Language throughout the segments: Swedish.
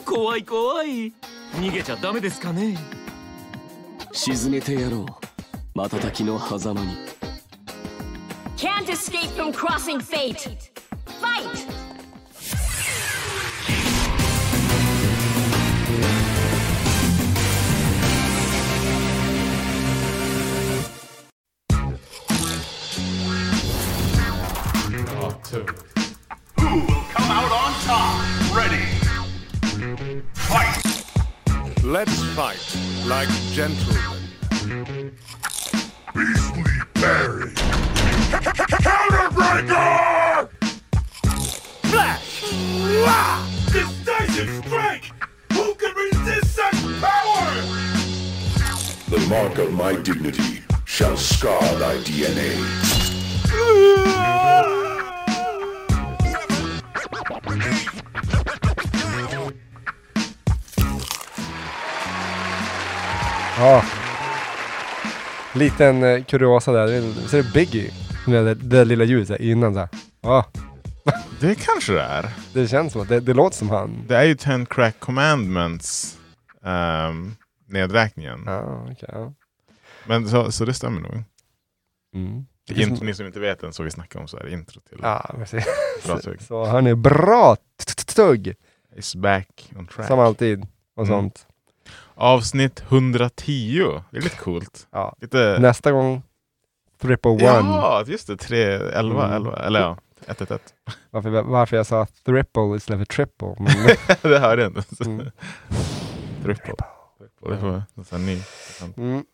ー怖い怖い。逃げちゃダメですかね。沈めてやろう。瞬きの狭間に。Can't escape from crossing fate. Fight like gentlemen. Beastly Barry. Counterbreaker! Flash! Decisive strike! Who can resist such power? The mark of my dignity shall scar thy DNA. Liten eh, kuriosa där. Så är det Biggie. Med det, det lilla ljuset innan så här. Ja, Det kanske det är. det känns som att det, det låter som han. Det är ju Ten Crack Commandments ehm, nedräkningen. Ja, okej. ja. Men så, så det stämmer nog. Mm. För int- ni som inte vet än så vi snackar om så är det intro till Ja, precis. Bra Så, tugg. så han är bra tugg. Is back on track. Som alltid. Och Mm. sånt. Avsnitt 110. Det är lite coolt. Ja. Lite... Nästa gång Triple One. Ja, just det. 3, 11, Mm. 11. Eller ja, 111. Varför, varför jag sa triple istället för triple. Men, det hörde jag inte. Mm. Triple. Det var en ny. mm.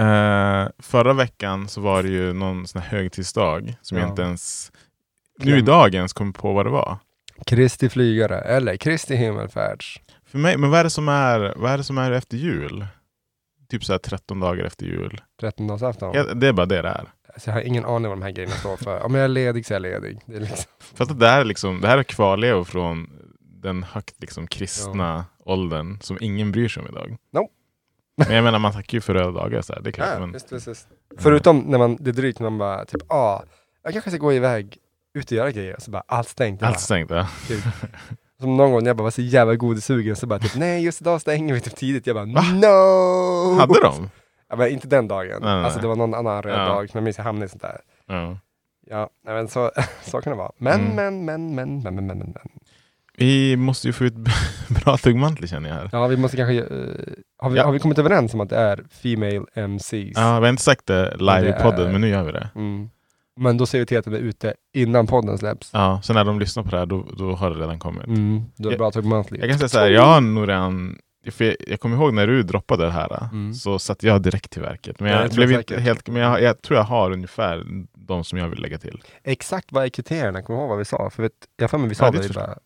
Eh, förra veckan så var det ju någon sån här högtidsdag som jag Ja. inte ens nu Glöm- idag ens kom på vad det var. Kristi flygare eller Kristi himmelfärds. För mig, men vad är det som är, vad är, det som är efter jul? Typ så här 13 dagar efter jul. Trettondagsafton. Ja, det är bara det det är. Alltså, jag har ingen aning vad de här grejerna står för. Om jag är ledig så är jag ledig. Det är liksom, För att det här är liksom, det här är kvarlevor från den högt liksom kristna åldern som ingen bryr sig om idag. No. Men jag menar man tackar ju för röda dagar så här, det är klart. ja, men, visst, visst, visst. Förutom när man, det är drygt när man bara typ, ah, jag kanske ska gå iväg ut och göra grejer. Så bara allt stängt. Allt stängt ja. typ, som någon gång när jag bara var så jävla godisugen så bara typ, nej just idag stänger vi typ tidigt. Jag bara, no! Hade de? Ja, men inte den dagen. Nej, nej, alltså det var någon annan röd Ja. dag. Men jag minns jag hamnade i sånt där. Ja. Ja, men så, så kan det vara. Men, Mm. men, men, men, men, men, men, men. Vi måste ju få ut bra tuggmantlar känner jag här. Ja, vi måste kanske... eh, har, vi, Ja. har vi kommit överens om att det är Female MCs? Ja, vi har inte sagt det live det i podden, är- men nu gör vi det. Mm. Men då ser vi till att den är ute innan podden släpps. Ja, så när de lyssnar på det här, då, då har det redan kommit. Mm. Då är det Jag- bra Tugg Monthly. Jag kan säga så här, jag har nog redan för jag, jag kommer ihåg när du droppade det här, Mm. så satt jag direkt till verket. Men Ja, jag, tror blev inte helt, men jag, jag tror jag har ungefär de som jag vill lägga till. Exakt vad är kriterierna? Kommer du ihåg vad vi sa? För vet, jag har vi Ja, sa det det. bara,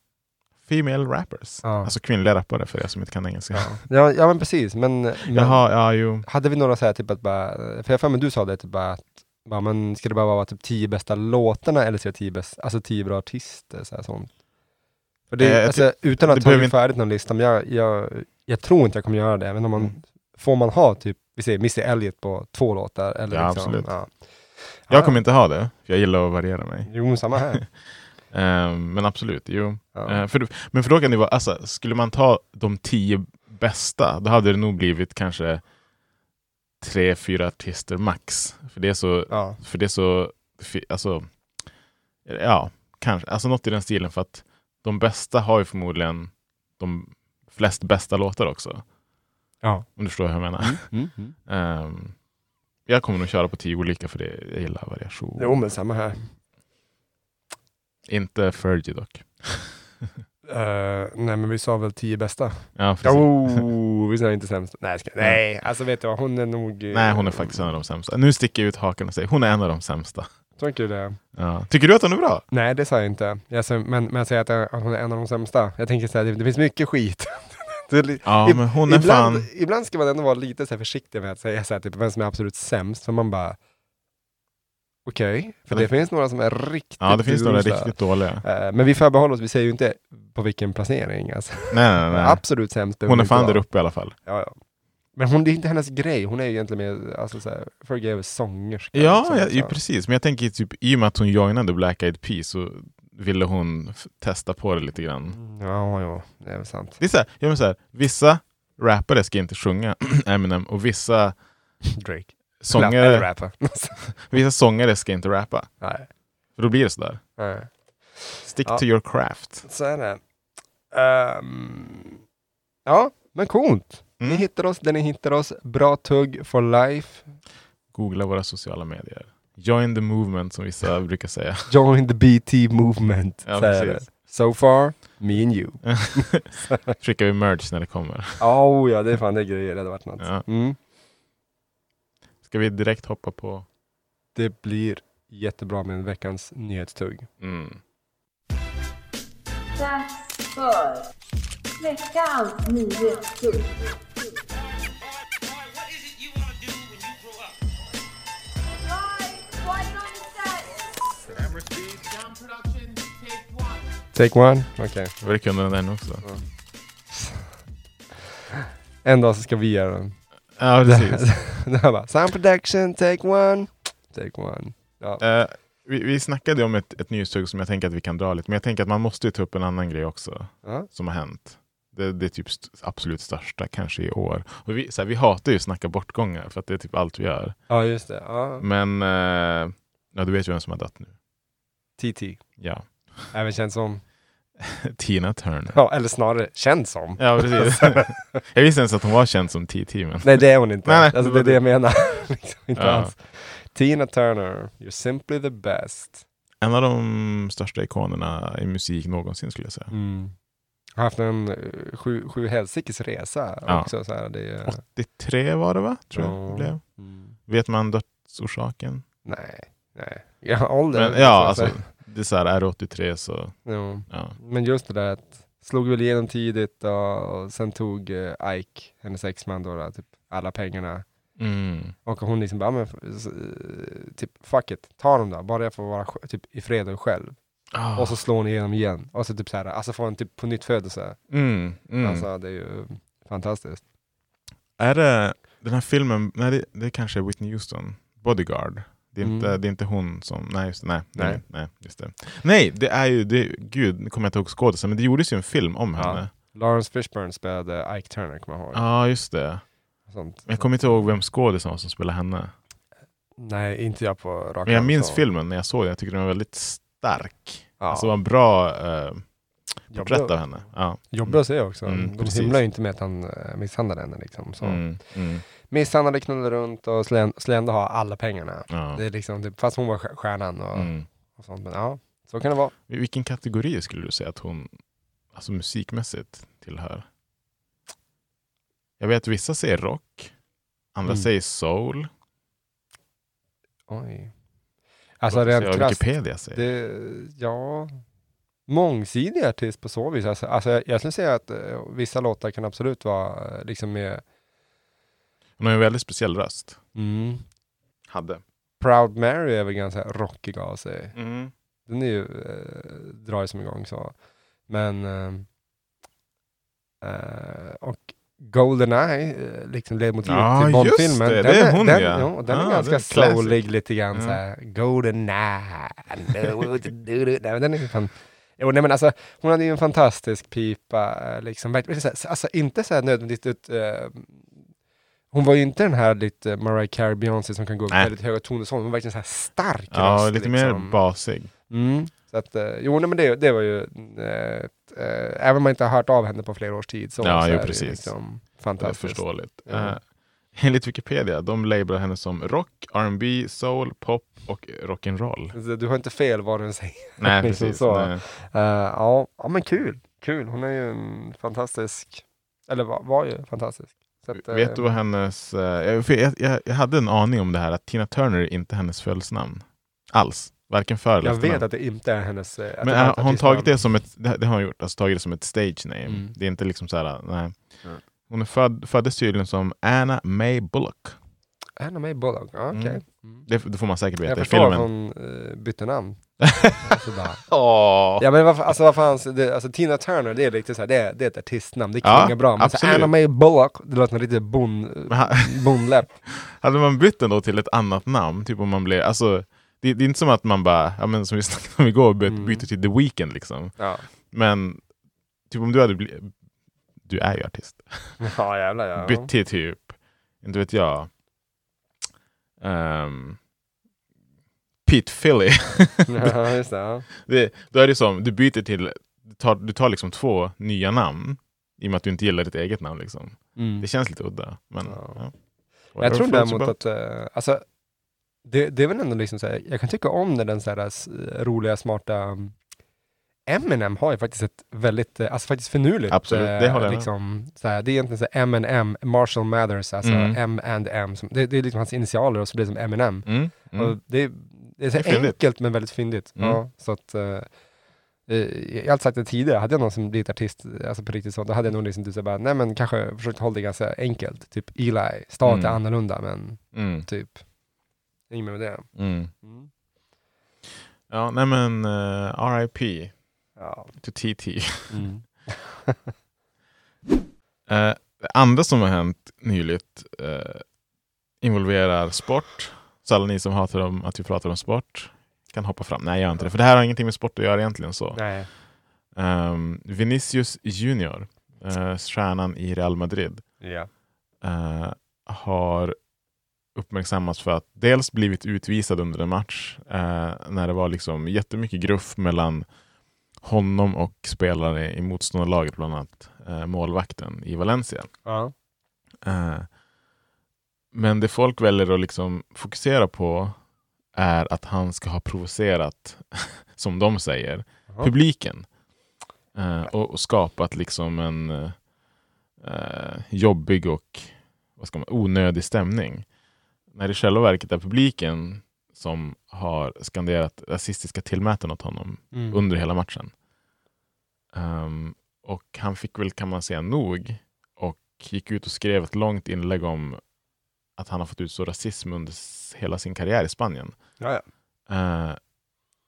Female rappers. Ja. Alltså kvinnliga rappare för er som inte kan engelska. ja. Ja, ja, men precis. Men, men Jaha, ja jo. hade vi några så här typ att bara, för jag har du sa det typ bara att bara, men ska det bara vara typ tio bästa låtarna eller ska det tio, bäst, alltså tio bra artister? Så här, sånt. För det, Eh, alltså, utan att ha inte- färdigt någon lista, men jag, jag, jag tror inte jag kommer göra det. Men om man, Mm. får man ha typ, vi säger Missy Elliott på två låtar? Eller Ja, liksom, absolut. Ja. Jag kommer inte ha det, för jag gillar att variera mig. Jo, samma här. Ehm, men absolut, jo. Ja. Eh, för, men frågan är, alltså, skulle man ta de tio bästa, då hade det nog blivit kanske tre, fyra artister max. För det är så, Ja. för det är så alltså, ja, kanske, alltså något i den stilen för att de bästa har ju förmodligen de flest bästa låtar också. Ja. Om du förstår hur jag menar. Mm, mm. Ehm, jag kommer nog köra på tio olika för det, jag gillar variation. Jo, men samma här. Inte Fergie dock. Eh, nej, men vi sa väl tio bästa? Ja, precis. Jo, vi sa inte sämst. Nej, ska, nej, alltså vet du vad, hon är nog... eh, Nej, hon är faktiskt en av de sämsta. Nu sticker jag ut hakan och säger hon är en av de sämsta. Tycker du det? Ja. Tycker du att hon är bra? Nej, det sa jag inte. Jag sa, men, men jag säger att, jag- att hon är en av de sämsta. Jag tänker så här, det, det finns mycket skit. det Ja, ib- men hon är ibland, fan... ibland ska man ändå vara lite så försiktig med att säga så här, typ, vem som är absolut sämst. För man bara, okej, för Ja, det, finns några som är riktigt Ja, det finns några usla. riktigt dåliga. Eh, men vi förbehåller oss, vi säger ju inte på vilken placering. Alltså. Nej, nej, nej. Absolut sämst Hon är fan där uppe i alla fall. Ja, ja. Men hon, det är inte hennes grej, hon är ju egentligen mer, alltså såhär, Fergie sångerska. Ja, liksom, ja, ju precis. Men jag tänker typ i och med att hon joinade Black Eyed Peas så ville hon testa på det lite grann. Ja, ja, det är väl sant. Det är så här, ja, men så här, vissa rappare ska inte sjunga Eminem och vissa Drake. Eller sångare, rappa. vissa sångare ska inte rappa. Nej. För då blir det sådär. Nej. Stick Ja. to your craft. Så är det. Ehm, ja, men coolt. Ni Mm. hittar oss där ni hittar oss. Bra tugg for life. Googla våra sociala medier. Join the movement som vissa brukar säga. Join the BT movement. Ja, precis. So far, me and you. Skickar vi merch när det kommer. Oh ja, det är fan det är grejer. Det hade varit något. Ja. Mm. Ska vi direkt hoppa på? Det blir jättebra med veckans nyhetstugg. Mm. Dags för veckans nyhetstugg. Take one. Okej. Okay. Vi kunde den också. En dag så ska vi göra den. Ja, precis. bara, sound production, take one. Take one. Ja. Eh, vi, vi snackade om ett, ett nyhetstugg som jag tänker att vi kan dra lite, men jag tänker att man måste ta upp en annan grej också Ja. som har hänt. Det, det är typ st- absolut största kanske i år. Och vi, så här, vi hatar ju att snacka bortgångar för att det är typ allt vi gör. ja, just det. Ja. Men eh, ja, du vet ju vem som har dött nu. TT. Ja, Även känd som, Tina Turner. ja, eller snarare känd som. Ja, precis. jag visste ens att hon var känd som TT. Men... Nej, det är hon inte. Nej, nej, alltså, det är det jag menar. liksom, inte Ja. alls. Tina Turner, you're simply the best. En av de största ikonerna i musik någonsin skulle jag säga. Mm. Har haft en eh, sju, sju helsikes resa Ja. också. Så här, det är, 83 var det va? Tror jag Ja. det blev. mm. Vet man dödsorsaken? Nej, nej. Ja, ålder. Men, ja, alltså, säga. Det är så här, är det 83 så Ja. ja. Men just det där att slog väl igenom tidigt och, och sen tog eh, Ike, hennes exman då, då, typ alla pengarna. Mm. Och hon liksom bara, men, eh, typ fuck it, ta dem då, bara jag får vara typ, i fred och själv. Ah. Och så slår hon igenom igen. Och så typ så här, alltså får en typ på nytt födelse. Mm. Mm. Alltså det är ju fantastiskt. Är det den här filmen, nej det, det kanske är Whitney Houston, Bodyguard. Det är, inte, Mm. det är inte hon som, nej just nej, nej. Nej. nej, just det. Nej, det är ju, det, gud, nu kommer jag inte ihåg skådisen, men det gjordes ju en film om Ja. henne. Lawrence Fishburne spelade Ike Turner, kommer jag ihåg. Ja, just det. Sånt. Jag kommer inte ihåg vem skådisen var som spelade henne. Nej, inte jag på rak Men jag minns så. filmen när jag såg den, jag tycker den var väldigt stark. Ja. Alltså det var en bra eh, porträtt Jobbig- av henne. Ja. Jobbig att se också. Mm, De precis. himlar ju inte med att han uh, misshandlade henne. Liksom, så. Mm, mm, Misshandlade, knullade runt och skulle, ändå ha alla pengarna. ja. Det är liksom, typ, fast hon var stj- stjärnan och, Mm. och sånt. Men ja, så kan det vara. I Vilken kategori skulle du säga att hon alltså musikmässigt tillhör? Jag vet vissa säger rock, andra Mm. säger soul. Oj. Alltså rent krasst, Wikipedia säger. det, ja, mångsidig artist på så vis. Alltså, alltså jag, jag skulle säga att eh, vissa låtar kan absolut vara eh, liksom med Hon har en väldigt speciell röst. mm, Hade. Proud Mary är väl ganska rockig av sig. Mm. Den är ju, eh, drar ju som igång så. Men, eh, eh, och Goldeneye, eh, liksom ledmotivet Ja, till Bondfilmen. det, den det är hon, den, ja. jo, den Ah, är ganska classic. soulig lite grann Ja. såhär, Goldeneye. Nej, den är fan, jo, nej men alltså, hon hade ju en fantastisk pipa, eh, liksom, alltså inte så här nödvändigtvis ut, eh, hon var ju inte den här lite Mariah Carey, Beyoncé som kan gå upp väldigt höga toner, hon var verkligen så här stark Ja, röst, lite liksom. mer basig. Mm. Så att, eh, jo, nej, men det, det var ju, ett, eh, även om man inte har hört av henne på flera års tid, så, Ja, så jo, precis. liksom Det är fantastiskt. förståeligt. Ja. Eh, enligt Wikipedia, de labelar henne som rock, R&B, soul, pop och rock'n'roll. Du har inte fel vad du säger. Nej, Liksom precis. så. Nej. Eh, ja, ja, men kul. Kul. Hon är ju en fantastisk, eller var, var ju fantastisk. Så att, eh, Vet du vad hennes... eh, jag, jag, jag, hade en aning om det här att Tina Turner är inte hennes födelsenamn. Alls. Varken för eller Jag vet att det inte är hennes... eh, Men har hon tagit det som ett, det, det har hon gjort, alltså tagit det som ett stage name. Mm. Det är inte liksom så här, nej. Mm. Hon är född, föddes tydligen som Anna May Bullock. Anna May Bullock, ja, okej. Mm. Mm. Det, det får man säkert veta Jag i förstår att filmen. hon eh, bytte namn. Så bara, Åh. Ja men vad, alltså, vad fan, det, alltså Tina Turner det är riktigt såhär, det är, det är ett artistnamn, det Ja, klingar bra. Men så. Anna May Bullock, det låter som bon, Men ha- bonläpp. Hade man bytt den då till ett annat namn, typ om man blev, alltså det det, är inte som att man bara, ja, men som vi snackade om igår, byter, Mm. byter till The Weeknd liksom. Ja, Men typ om du hade du är ju artist, ja jävlar ja. bytt till typ, inte vet jag, um, Pete Philly. ja, just det. Ja. det, då är det som, du byter till, du tar, du tar liksom två nya namn i och med att du inte gillar ditt eget namn. Liksom. Det känns lite udda. Men, Ja. ja. Jag tror däremot att, eh, alltså, det, det är väl ändå liksom så här, jag kan tycka om när den så här, s- roliga, smarta um, Eminem har ju faktiskt ett väldigt, eh, alltså faktiskt finurligt. Absolut, det eh, håller jag liksom, Det är egentligen så M&M, Marshall Mathers, alltså Mm. M and M. Som, det, det är liksom hans initialer och så blir det som Eminem. Mm, mm. Det, det är så Det är enkelt men väldigt fyndigt. Mm. Ja, så att, eh, jag har alltid sagt det tidigare, hade jag någon som blivit artist, alltså på riktigt så, då hade jag nog liksom typ bara, nej men kanske försökt hålla det ganska enkelt. Typ Eli, stavet är Mm. annorlunda men Mm, typ, inget mer med det. mm. Mm. Ja, nej men uh, RIP Ja. to TT. Mm. Eh, det andra som har hänt nyligt eh, involverar sport. Så alla ni som hatar om att vi pratar om sport kan hoppa fram. Nej, jag gör inte det. För det här har ingenting med sport att göra egentligen. så. Nej. Um, Vinicius Junior, eh, stjärnan i Real Madrid, Ja. eh, har uppmärksammats för att dels blivit utvisad under en match eh, när det var liksom jättemycket gruff mellan honom och spelare i motståndarlaget, bland annat eh, målvakten i Valencia. Ja. Eh, men det folk väljer att liksom fokusera på är att han ska ha provocerat, som de säger, Jaha. publiken. Eh, och, och skapat liksom en eh, jobbig och vad ska man, onödig stämning. När det i själva verket är publiken som har skanderat rasistiska tillmäten åt honom Mm. under hela matchen. Ehm, och han fick väl, kan man säga, nog och gick ut och skrev ett långt inlägg om att han har fått utstå rasism under hela sin karriär i Spanien. Ja, ja. Eh,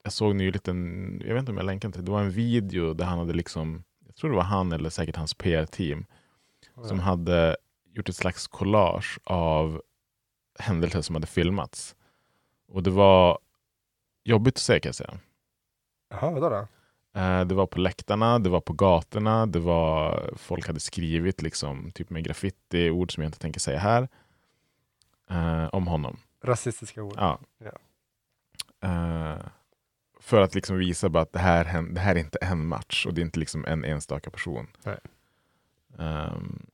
jag såg nyligt en, jag vet inte om jag länkade till det, det var en video där han hade liksom, jag tror det var han eller säkert hans PR-team, som hade gjort ett slags collage av händelser som hade filmats. Och det var jobbigt att se kan jag säga. Jaha, vadå då? Eh, Det var på läktarna, det var på gatorna, det var folk hade skrivit liksom, typ med graffiti, ord som jag inte tänker säga här, eh, om honom. Rasistiska ord. Ja. Ja. Eh, för att liksom visa bara att det här, det här är inte en match och det är inte liksom en enstaka person. Nej. Ehm,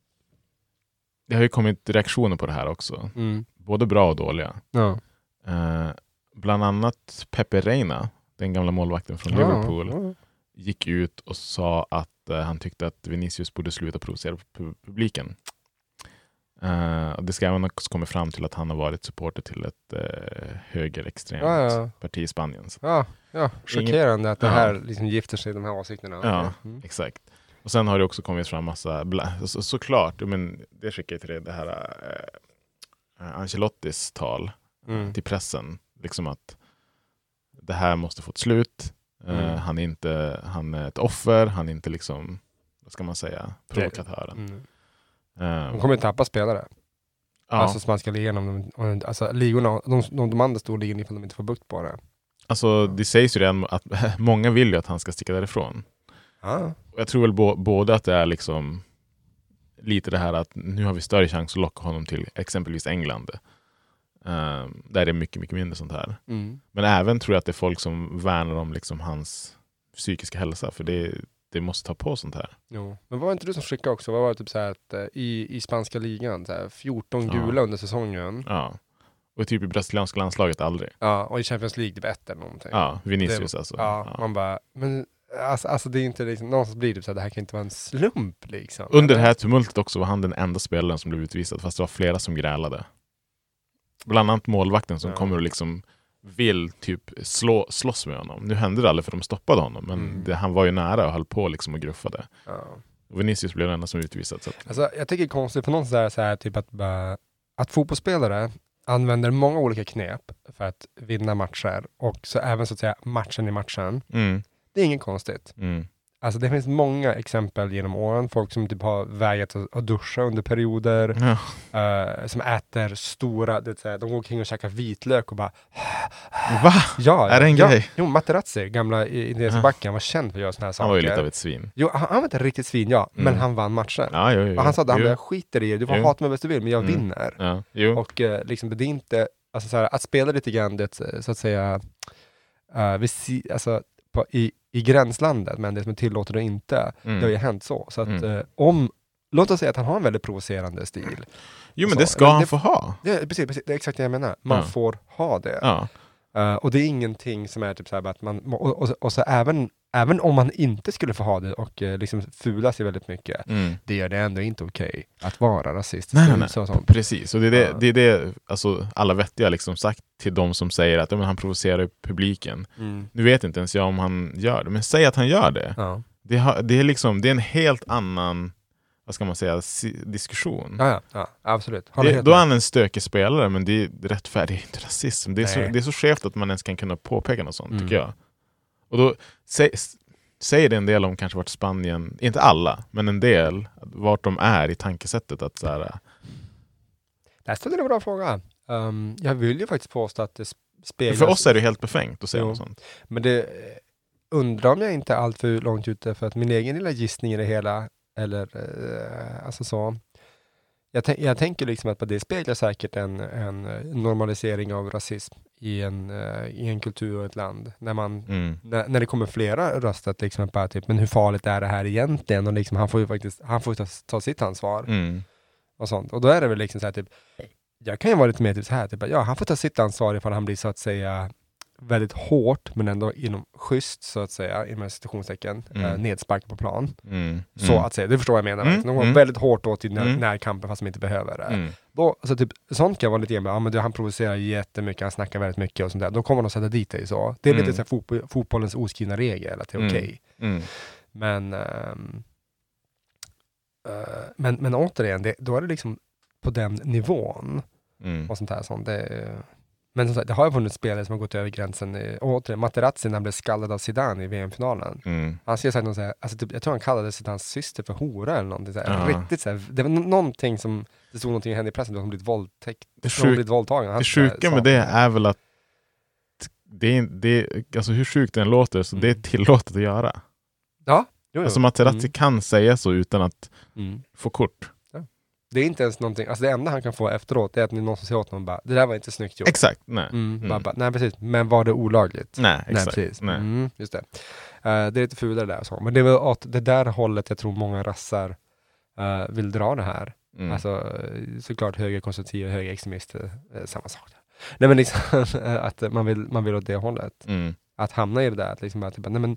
det har ju kommit reaktioner på det här också, Mm. både bra och dåliga. Ja. Eh, bland annat Pepe Reina, den gamla målvakten från Liverpool, Ja. gick ut och sa att eh, han tyckte att Vinicius borde sluta provocera pu- publiken. Och det ska även också komma fram till att han har varit supporter till ett uh, högerextremt Ja, ja. parti i Spanien. Så, Ja, ja. chockerande att det här liksom gifter sig, de här åsikterna. Ja. Mm. Exakt. Och sen har det också kommit fram massa, bla, så, såklart, men, det skickar jag till dig, det här uh, Ancelottis tal Mm. till pressen. Liksom att det här måste få ett slut. Eh, Mm. han, är inte, han är ett offer, han är inte liksom, vad ska man säga, provokatören. Mm. Eh, De kommer ju tappa spelare. ja, Alltså spanska ligan, om de, om, alltså ligorna, de, de, de andra storligorna ifall de inte får bukt på det. alltså, det sägs ju redan att många vill ju att han ska sticka därifrån. Ja. Och jag tror väl bo, både att det är liksom lite det här att nu har vi större chans att locka honom till exempelvis England. Eh, där det är mycket, mycket mindre sånt här. Mm. Men även tror jag att det är folk som värnar om liksom hans psykiska hälsa. För det, det måste ta på sånt här. Jo. Men var det inte du som skickade också, vad var det typ så att eh, i, i spanska ligan, så här, 14 Ja. gula under säsongen. Ja. Och typ i brasilianska landslaget aldrig. Ja, och i Champions League typ ett eller någonting. Ja, Vinicius Det- alltså. Ja, Ja. man bara, men alltså, alltså det är inte liksom, någonstans blir det typ så här, det här kan inte vara en slump liksom. Under det här tumultet också var han den enda spelaren som blev utvisad, fast det var flera som grälade. Bland annat målvakten som Ja. kommer och liksom vill typ slå, slåss med honom. Nu hände det aldrig för de stoppade honom, men Mm. det, han var ju nära och höll på liksom och gruffade. Ja. Och Vinicius blev den enda som utvisad. Så att, Alltså, jag tycker det är konstigt på något sätt så här, typ att, bara, att fotbollsspelare använder många olika knep för att vinna matcher och så även så att säga matchen i matchen. mm, Det är inget konstigt. mm, Alltså det finns många exempel genom åren. Folk som typ har vägrat att, att duscha under perioder. Ja. eh, som äter stora, det säga, de går omkring och käkar vitlök och bara Va? Ja, Är det en ja, grej? Jo, Materazzi, gamla i- indianska Ja. backen, var känd för att göra sådana här saker. Han var ju lite av ett svin. Jo, han, han var inte riktigt svin, ja, men Mm. han vann matchen. Ja, jo, jo. och han sa att han jag skiter i det, du får Jo. hata mig bäst du vill, men jag Mm. vinner. Ja. Och eh, liksom, det är inte, alltså så här, att spela lite grann, det, så att säga, uh, vid si, alltså, på, i, i gränslandet, men det som är tillåtet och inte, Mm. det har ju hänt så. Så att Mm. eh, om, låt oss säga att han har en väldigt provocerande stil. jo, men det ska Men han det- få ha. Det, precis, precis, det är exakt det jag menar. Man Ja. får ha det. Ja. Eh, och det är ingenting som är typ så att man, och, och, och så även, även om man inte skulle få ha det och eh, liksom fula sig väldigt mycket, Mm. det gör det ändå inte okej att vara rasistisk. Nej, nej, nej. Så, sånt. Precis, och det är det, det, är det alltså, alla vettiga liksom sagt till de som säger att ja, han provocerar publiken. Mm. Nu vet inte ens jag om han gör det, men säg att han gör det. Ja. Det, har, det, är, liksom, det är en helt annan vad ska man säga, si- diskussion. Ja, ja, ja, absolut. Det, då är han en stökig spelare, men det är rättfärdigt inte rasism. Det är, så, det är så skevt att man ens kan kunna påpeka något sånt, Mm. tycker jag. Och då sä, säger det en del om kanske vart Spanien, inte alla, men en del, vart de är i tankesättet. att så här, Där ställer du en bra fråga. Um, jag vill ju faktiskt påstå att det sp- speglas. För oss är det helt befängt att säga Jo. något sånt. Men det eh, undrar om jag inte är allt för långt ute för att min egen lilla gissning i det hela, eller eh, alltså så. Jag, jag tänker liksom att det speglar säkert en, en eh, normalisering av rasism i en, eh, i en kultur och ett land. När, man, Mm. när, när det kommer flera röster till exempel, typ, men hur farligt är det här egentligen? Och liksom, han får ju faktiskt han får ta, ta sitt ansvar Mm. och sånt. Och då är det väl liksom så här typ, jag kan ju vara lite mer typ så här, typ, ja han får ta sitt ansvar ifall han blir så att säga väldigt hårt men ändå inom schysst så att säga, inom citationstecken, Mm. eh, nedspark på plan. Mm. Så Mm. att säga, du förstår vad jag menar. Mm, Mm. De går mm. väldigt hårt åt i när, Mm. närkampen fast de inte behöver det. Mm. Då, alltså typ, sånt kan vara lite grann, ja men du, han provocerar jättemycket, han snackar väldigt mycket och sånt där. Då kommer de sätta dit dig så. Det är lite så här fotboll, fotbollens oskrivna regel, att det är okej. Mm. Men, ehm, eh, men, men återigen, det, då är det liksom på den nivån och sånt här. Sånt. Det, men som sagt, det har ju funnits spelare som har gått över gränsen. Och återigen, Materazzi när han blev skallad av Zidane i VM-finalen. Mm. Han skulle ha sagt något så här, alltså typ, jag tror han kallade Zidanes syster för hora eller någonting. Så här, Ja. Riktigt så här, det var nå- någonting som, det stod någonting i henne i pressen, att hon blivit våldtäkt. Det, hon sjuk, blivit våldtagen. Han det sjuka sa- med det är väl att det är, det, alltså hur sjukt det än låter, så det är Mm. tillåtet att göra. Ja, jo, jo. Alltså Materazzi Mm. kan säga så utan att Mm. få kort. Det är inte ens någonting, alltså det enda han kan få efteråt är att någon som säger åt honom bara, det där var inte snyggt gjort. Exakt, nej. Mm, Mm. Bara, bara, nej precis, men var det olagligt? Nej, Nej, exakt. precis. Nej. Mm, just det. Eh, det är lite fulare där och så. Men det är väl åt det där hållet jag tror många rassar eh, vill dra det här. Mm. Alltså eh, såklart högerkonservativa, högerextremister, eh, samma sak. Nej men liksom att man vill, man vill åt det hållet. Mm. Att hamna i det där, att liksom bara, typ, nej men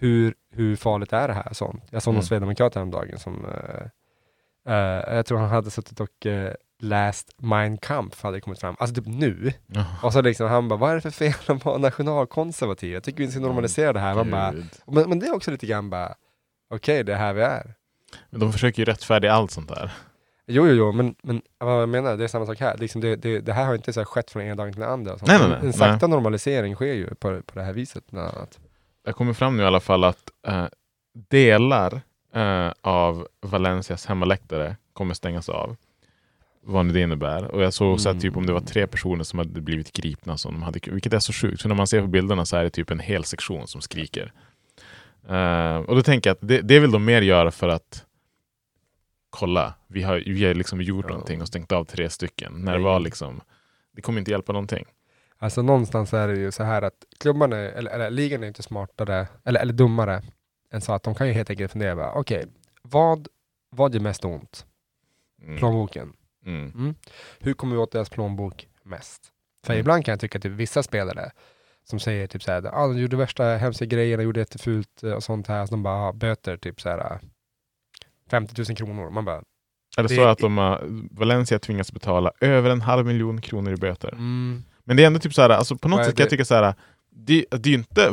hur, hur farligt är det här? Sånt. Jag såg någon Mm. sverigedemokrat häromdagen som, eh, eh, jag tror han hade suttit och uh, läst Mein Kampf, hade kommit fram, alltså typ nu. Ja. Och så liksom han bara, vad är det för fel att vara nationalkonservativ? Jag tycker vi ska normalisera det här. Man bara, men, men det är också lite grann bara, okej det är här vi är. Men de försöker ju rättfärdiga allt sånt där. Jo, jo, jo, men, men vad jag menar, det är samma sak här. Liksom det, det, det här har inte så här skett från ena dagen till den andra. Nej, nej, nej. En, sakta normalisering sker ju på, på det här viset bland annat. Jag kommer fram nu i alla fall att eh, delar eh, av Valencias hemmaläktare kommer stängas av. Vad nu det innebär. Och jag såg så att typ om det var tre personer som hade blivit gripna, som de hade, vilket är så sjukt. För när man ser på bilderna så är det typ en hel sektion som skriker. Eh, och då tänker jag att det, det vill de mer göra för att kolla, vi har, vi har liksom gjort Ja. någonting och stängt av tre stycken. När det var liksom, det kommer inte hjälpa någonting. Alltså någonstans är det ju så här att klubbarna, eller, eller ligan är inte smartare, eller, eller dummare, än så att de kan ju helt enkelt fundera, okej, vad, vad gör mest ont? Mm. Plånboken. Mm. Mm. Hur kommer vi åt deras plånbok mest? För Mm. ibland kan jag tycka att typ, vissa spelare som säger typ såhär, ah, de gjorde värsta hemska grejerna, gjorde jättefult eh, och sånt här, så de bara ah, böter typ såhär 50 000 kronor. Man bara, Det- så att de har, Valencia tvingas betala över en halv miljon kronor i böter? mm, Men det är ändå typ så här, alltså på något sätt kan jag tycka så här, det, det är ju inte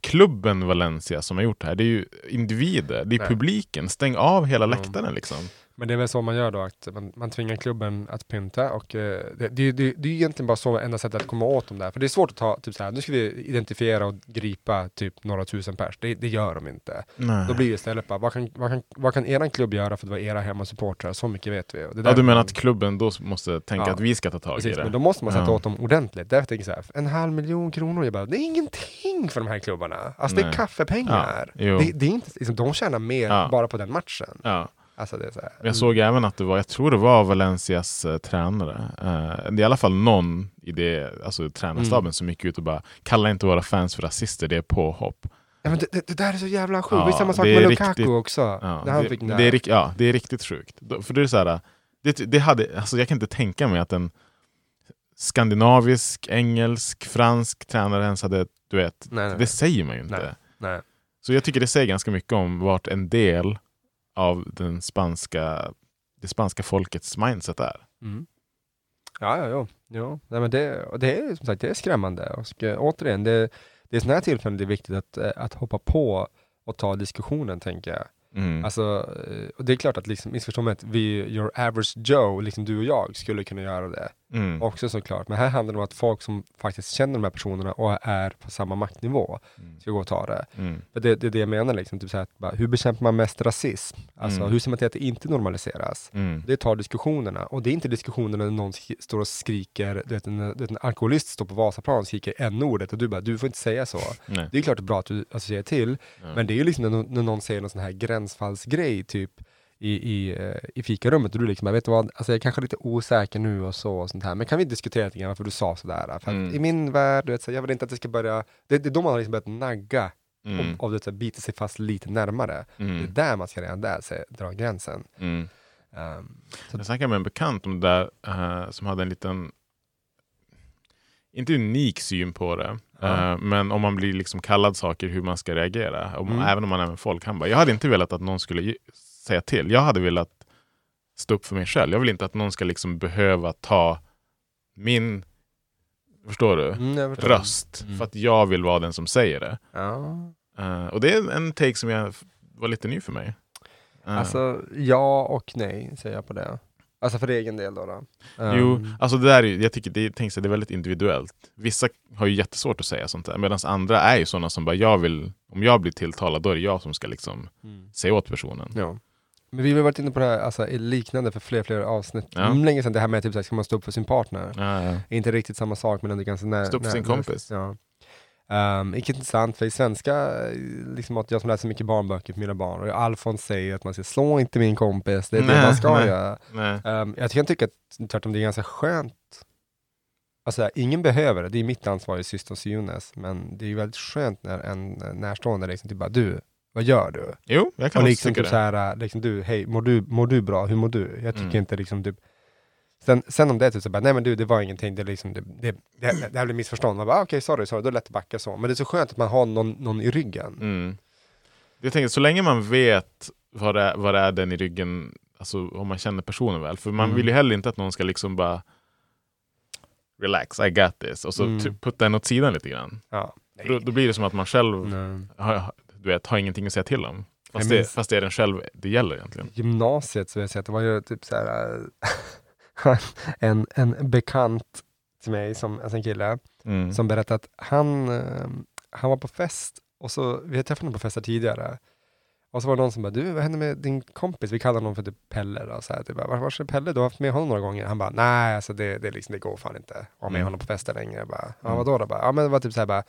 klubben Valencia som har gjort det här, det är ju individer, det är Nej. publiken. Stäng av hela läktaren liksom. Men det är väl så man gör då, att man, man tvingar klubben att pynta och eh, det, det, det, det är egentligen bara så enda sättet att komma åt dem där. För det är svårt att ta, typ så här, nu ska vi identifiera och gripa typ några tusen pers. Det, det gör de inte. Nej. Då blir det istället bara, vad kan, vad, kan, vad kan eran klubb göra för att vara era hemmasupportrar? Så mycket vet vi. Ja, du menar att klubben då måste tänka Ja. att vi ska ta tag i Precis, det? men då måste man sätta Ja. åt dem ordentligt. Därför tänker jag så här, en halv miljon kronor, jag bara, det är ingenting för de här klubbarna. Alltså det är Nej. kaffepengar. Ja, det, det är inte, liksom, de tjänar mer bara på den matchen. Alltså det är så här. Jag såg även att det var, jag tror det var Valencias eh, tränare, eh, det är i alla fall någon i det, alltså tränarstaben Mm. som gick ut och bara kalla inte våra fans för rasister, det är påhopp. Ja, men det, det, det där är så jävla sjukt. Ja, det är samma sak det med är Lukaku riktigt- också. Ja, det, det, den är, ja, det är riktigt sjukt. För det är så här, det, det hade, alltså jag kan inte tänka mig att en skandinavisk, engelsk, fransk tränare ens hade, du vet, Nej, nej, det säger man ju inte. Nej. Nej. Så jag tycker det säger ganska mycket om vart en del av den spanska, det spanska folkets mindset är. Mm. Ja, ja, ja. ja. Nej, men det, det är som sagt det är skrämmande. Och återigen, det, det är sådana här tillfällen det är viktigt att, eh, att hoppa på och ta diskussionen, tänker jag. Mm. Alltså, eh, och det är klart att liksom, missförstå mig vi, your average Joe, liksom du och jag, skulle kunna göra det. Mm. Också såklart. Men här handlar det om att folk som faktiskt känner de här personerna och är på samma maktnivå ska gå och ta det. Mm. För det, det är det jag menar, liksom, typ så här, bara, hur bekämpar man mest rasism? Alltså, Mm. Hur ser man till att det inte normaliseras? Mm. Det tar diskussionerna. Och det är inte diskussionerna när någon står och skriker, du vet, en, du vet, en alkoholist står på Vasaplan och skriker n-ordet och du bara, du får inte säga så. Nej. Det är klart det är bra att du säger till, men det är ju liksom när, någon- när någon säger någon sån här gränsfallsgrej typ i, i, eh, i fikarummet och du liksom, vet du vad, alltså jag är kanske lite osäker nu och så och sånt här, men kan vi diskutera lite grann varför du sa sådär? För att Mm. i min värld, du vet, så jag vill inte att det ska börja, det, det är då man har liksom börjat nagga Mm. och, och det, så bita sig fast lite närmare. Mm. Det är där man ska redan där se, dra gränsen. Mm. Um, så, Jag snackade med en bekant om det där eh, som hade en liten, inte unik syn på det, eh, men om man blir liksom kallad saker hur man ska reagera, om, Mm. även om man är med folk. Han bara, jag hade inte velat att någon skulle säga till. Jag hade velat stå upp för mig själv. Jag vill inte att någon ska liksom behöva ta min, förstår du, Mm, röst Mm. för att jag vill vara den som säger det. Ja. Eh, och det är en take som jag var lite ny för mig. Eh, Alltså, ja och nej säger jag på det. Alltså för egen del då. då. Jo, Um, alltså det där är, jag tycker det, tänk sig, det är väldigt individuellt. Vissa har ju jättesvårt att säga sånt där, medan andra är ju sådana som bara, jag vill, om jag blir tilltalad, då är det jag som ska liksom Mm. säga åt personen. Ja. Men vi har varit inne på det här alltså, liknande för fler fler avsnitt. Ja. Mm, Länge sedan det här med typ, så här, ska man stå upp för sin partner? Ja, ja. Inte riktigt samma sak men ändå ganska nära. Stå upp för sin kompis. Ja. Um, inte intressant, för i svenska, liksom att jag som läser mycket barnböcker för mina barn, och Alfons säger att man ska slå inte min kompis, det är det Nej, man ska nej. göra. Nej. Um, jag kan tycka att tvärtom det är ganska skönt. Alltså ingen behöver det, det är mitt ansvar i systerns Jonas, men det är ju väldigt skönt när en närstående liksom typ bara du, vad gör du? Jo, jag kan Och liksom tycka typ det. så här, liksom du, hej, mår du, mår du bra? Hur mår du? Jag tycker Mm. inte liksom typ Sen, sen om det är typ så bara, nej men du, det var ingenting, det, liksom, det, det, det, det här blir missförstånd. Man bara, ah, okej, sorry, sorry, då är det lätt att backa så. Men det är så skönt att man har någon, någon i ryggen. Mm. Jag tänker, så länge man vet vad det, vad det är den i ryggen, alltså om man känner personen väl. För man Mm. vill ju heller inte att någon ska liksom bara relax, I got this. Och så Mm. typ putta den åt sidan lite grann. Ja. Då, då blir det som att man själv har, du vet, har ingenting att säga till om. Fast, det, fast det är den själv det gäller egentligen. Gymnasiet så jag säga att det var ju typ så här en, en bekant till mig, som, alltså en kille, Mm. som berättade att han, eh, han var på fest och så, vi har träffat honom på fester tidigare. Och så var det någon som bara, du vad hände med din kompis? Vi kallar honom för typ Pelle då. Så här, typ, var, var är Pelle? Du har haft med honom några gånger. Han bara, nej alltså det, det, liksom, det går fan inte att ha med Mm. honom på fester längre. Jag Bara, ja Mm. vadå då? Bara, ja men det var typ så här bara,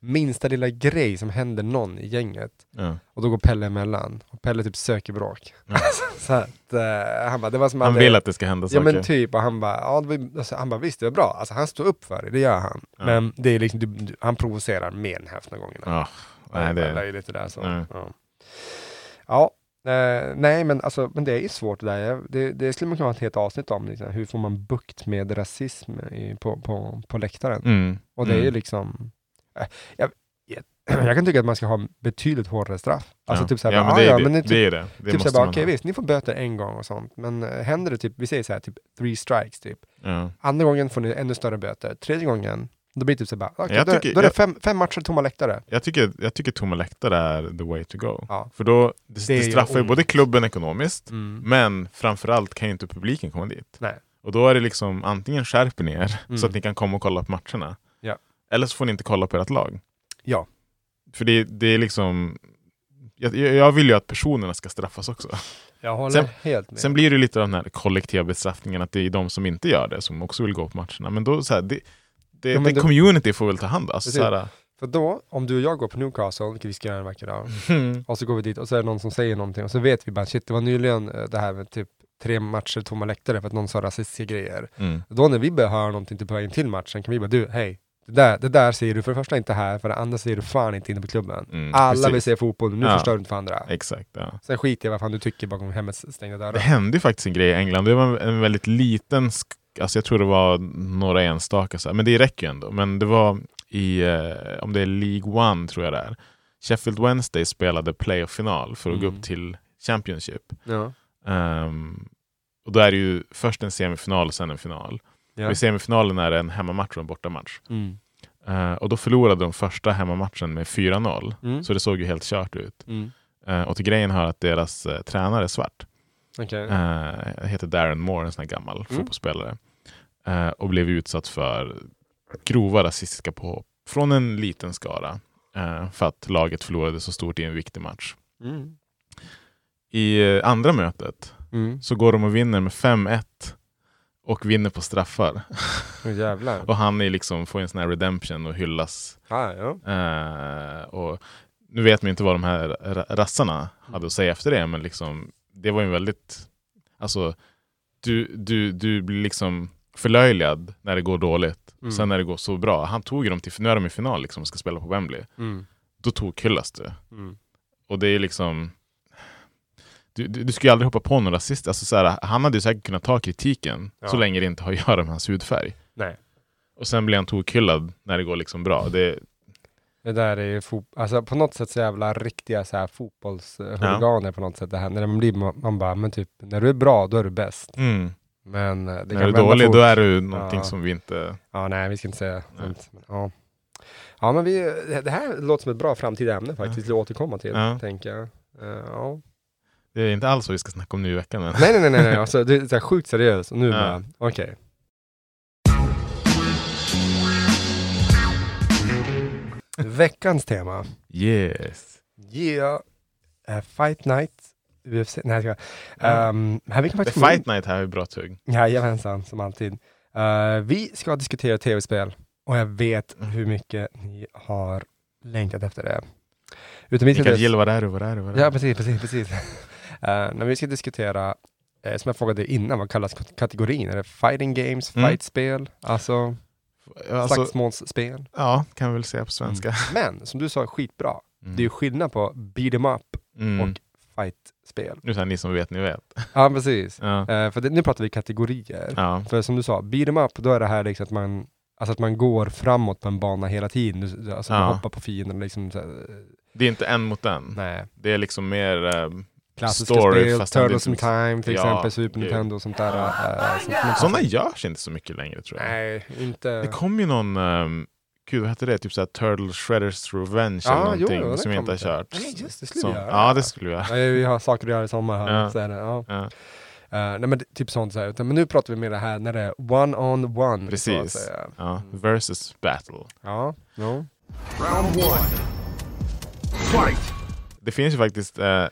minsta lilla grej som händer någon i gänget. Ja. Och då går Pelle emellan. Och Pelle typ söker bråk. Ja. så att, eh, han bara, det var som Han vill att det ska hända Ja saker. men typ, och han bara, ja, var, alltså, han bara visst det var bra, alltså, han står upp för det, det gör han. Ja. Men det är liksom, du, han provocerar mer än hälften av gångerna. Ja, nej, det det, är lite där så. Ja, ja eh, nej men alltså, men det är ju svårt det där. Det, det skulle man kunna ha ett helt avsnitt om, liksom, hur får man bukt med rasism i, på, på, på läktaren? mm. Och det är ju mm. liksom, jag, jag, kan tycka att man ska ha betydligt hårdare straff. Alltså ja. typ såhär, ja, men ah, det, är ja, det, men det, det är det. Det typ såhär, bara, okej ha. visst, ni får böter en gång och sånt, men eh, händer det typ, vi säger så här, typ three strikes typ. Ja. Andra gången får ni ännu större böter. Tredje gången Då blir det typ så bara, Jag då, tycker- då är det fem, fem matcher tomma läktare. Jag tycker, jag tycker tomma läktare är the way to go. Ja. För då det, Det det straffar ju både klubben ekonomiskt, Mm. men framförallt kan ju inte publiken komma dit. Nej. Och då är det liksom antingen skärper ni er Mm. så att ni kan komma och kolla på matcherna. Eller så får ni inte kolla på ert lag. Ja. För det, det är liksom... Jag, jag vill ju att personerna ska straffas också. Jag håller Sen- helt med. Sen blir det lite av den här kollektiva bestraffningen att det är de som inte gör det som också vill gå på matcherna. Men då så här, det, det, Ja, men det community får väl ta hand om. Alltså, För då, om du och jag går på Newcastle, vilket vi ska göra en vacker dag, mm, och så går vi dit och så är det någon som säger någonting och så vet vi bara shit, det var nyligen eh, det här med typ tre matcher tomma läktare för att någon sa rasistiska grejer. mm, Då när vi börjar höra någonting till på vägen till matchen kan vi bara du, hej, det där, det där säger du för det första inte här, för det andra säger du fan inte inne på klubben. mm, Alla precis. vill se fotboll, nu Ja. förstör du inte för andra. Exakt, ja. Sen skiter jag i vad fan du tycker bakom hemmets stängda Det dörrar. hände ju faktiskt en grej i England. Det var en väldigt liten, alltså jag tror det var några enstaka, så här, men det räcker ju ändå. Men det var i, eh, om det är League One tror jag det är. Sheffield Wednesday spelade playoff-final för att gå Mm. upp till Championship. Ja. Ehm, och då är det ju först en semifinal och sen en final. Ja. Och I semifinalen är det en hemmamatch och en bortamatch. Mm. Eh, och då förlorade de första hemmamatchen med 4-0. Mm. Så det såg ju helt kört ut. Mm. Eh, och till grejen hör att deras eh, tränare är svart. Eh, heter Darren Moore, en sån här gammal Mm. fotbollsspelare. Och blev utsatt för grova rasistiska påhopp från en liten skara. för att laget förlorade så stort i en viktig match. Mm. I andra mötet Mm. så går de och vinner med 5-1 och vinner på straffar. Jävlar. och han är liksom, får en sån här redemption och hyllas. Ah, ja. Eh, och nu vet man inte vad de här ra- rassarna hade att säga efter det, men liksom, det var ju väldigt... Alltså, du, du, du blir liksom förlöjligad när det går dåligt. Mm. Sen när det går så bra. Han tog ju dem till, nu är de i final liksom, och ska spela på Wembley. Mm. Då tog hyllas du. Mm. Och det är liksom... Du, du, du ska ju aldrig hoppa på någon rasist. Alltså, så här, han hade ju säkert kunnat ta kritiken Ja. så länge det inte har att göra med hans hudfärg. Nej. Och sen blir han tokhyllad när det går liksom bra. Det, Det där är ju alltså på något sätt så jävla riktiga så här fotbollshuliganer på något sätt. Det här, när man blir, man, man bara, men typ, när du är bra, då är du bäst. mm. Men eh, det kan När du är dålig, fort. då är du någonting Ja. som vi inte... Ja, nej, vi ska inte säga sånt. Ja. ja, men vi, det här låter som ett bra framtida ämne faktiskt, att återkomma till, Ja. tänker jag. Eh, ja. Det är inte alls vad vi ska snacka om nu i veckan. Men. Nej, nej, nej, nej. Alltså, det är så här sjukt seriöst. Och nu Ja. bara, okej. Veckans tema. Yes. Yeah, uh, Fight Night, UFC, nej jag ska. Um, här vi kan faktiskt Fight Night här är bra tugg. Jajamensan, som alltid. Eh, vi ska diskutera tv-spel och jag vet hur mycket ni har längtat efter det. Utan vi ska Mikael des- Gill, vad är du? Vad är du? Vad är Ja, precis, precis, precis. uh, när vi ska diskutera, eh, som jag frågade innan, vad kallas kat- kategorin? Är det fighting games, Mm. fightspel, alltså, Alltså, slagsmålsspel? ja, kan vi väl säga på svenska. Men, som du sa, skitbra. Mm. Det är ju skillnad på beat 'em up Mm. och fight-spel. Nu säger ni som vet, ni vet. Ja, precis. Ja. Eh, för det, nu pratar vi kategorier. Ja. För som du sa, beat 'em up, då är det här liksom att man, alltså att man går framåt på en bana hela tiden. Alltså man Ja. hoppar på fienden liksom. Det är inte en mot en. nej. Det är liksom mer... eh, Klassiska Story, spel, Turtles in Time till Ja, exempel, Super gud. Nintendo och sånt där. eh, sånt man- Sådana görs inte så mycket längre tror jag. Nej, inte... Det kom ju någon... Um, gud, vad hette det? Typ såhär Turtle Shredders Revenge Ja, eller jo, någonting det som jag inte har kört. Nej, just det, skulle Som- vi göra. Ja, det skulle vi göra. Nej, vi har saker att göra i sommar här. Ja. Så det, ja. Ja. Eh, nej men typ sånt så här. Utan, men nu pratar vi mer det här när det är one on one. Så att Precis. säga. Ja. Versus battle. Ja, jo. Round one. Fight! Det finns ju faktiskt eh,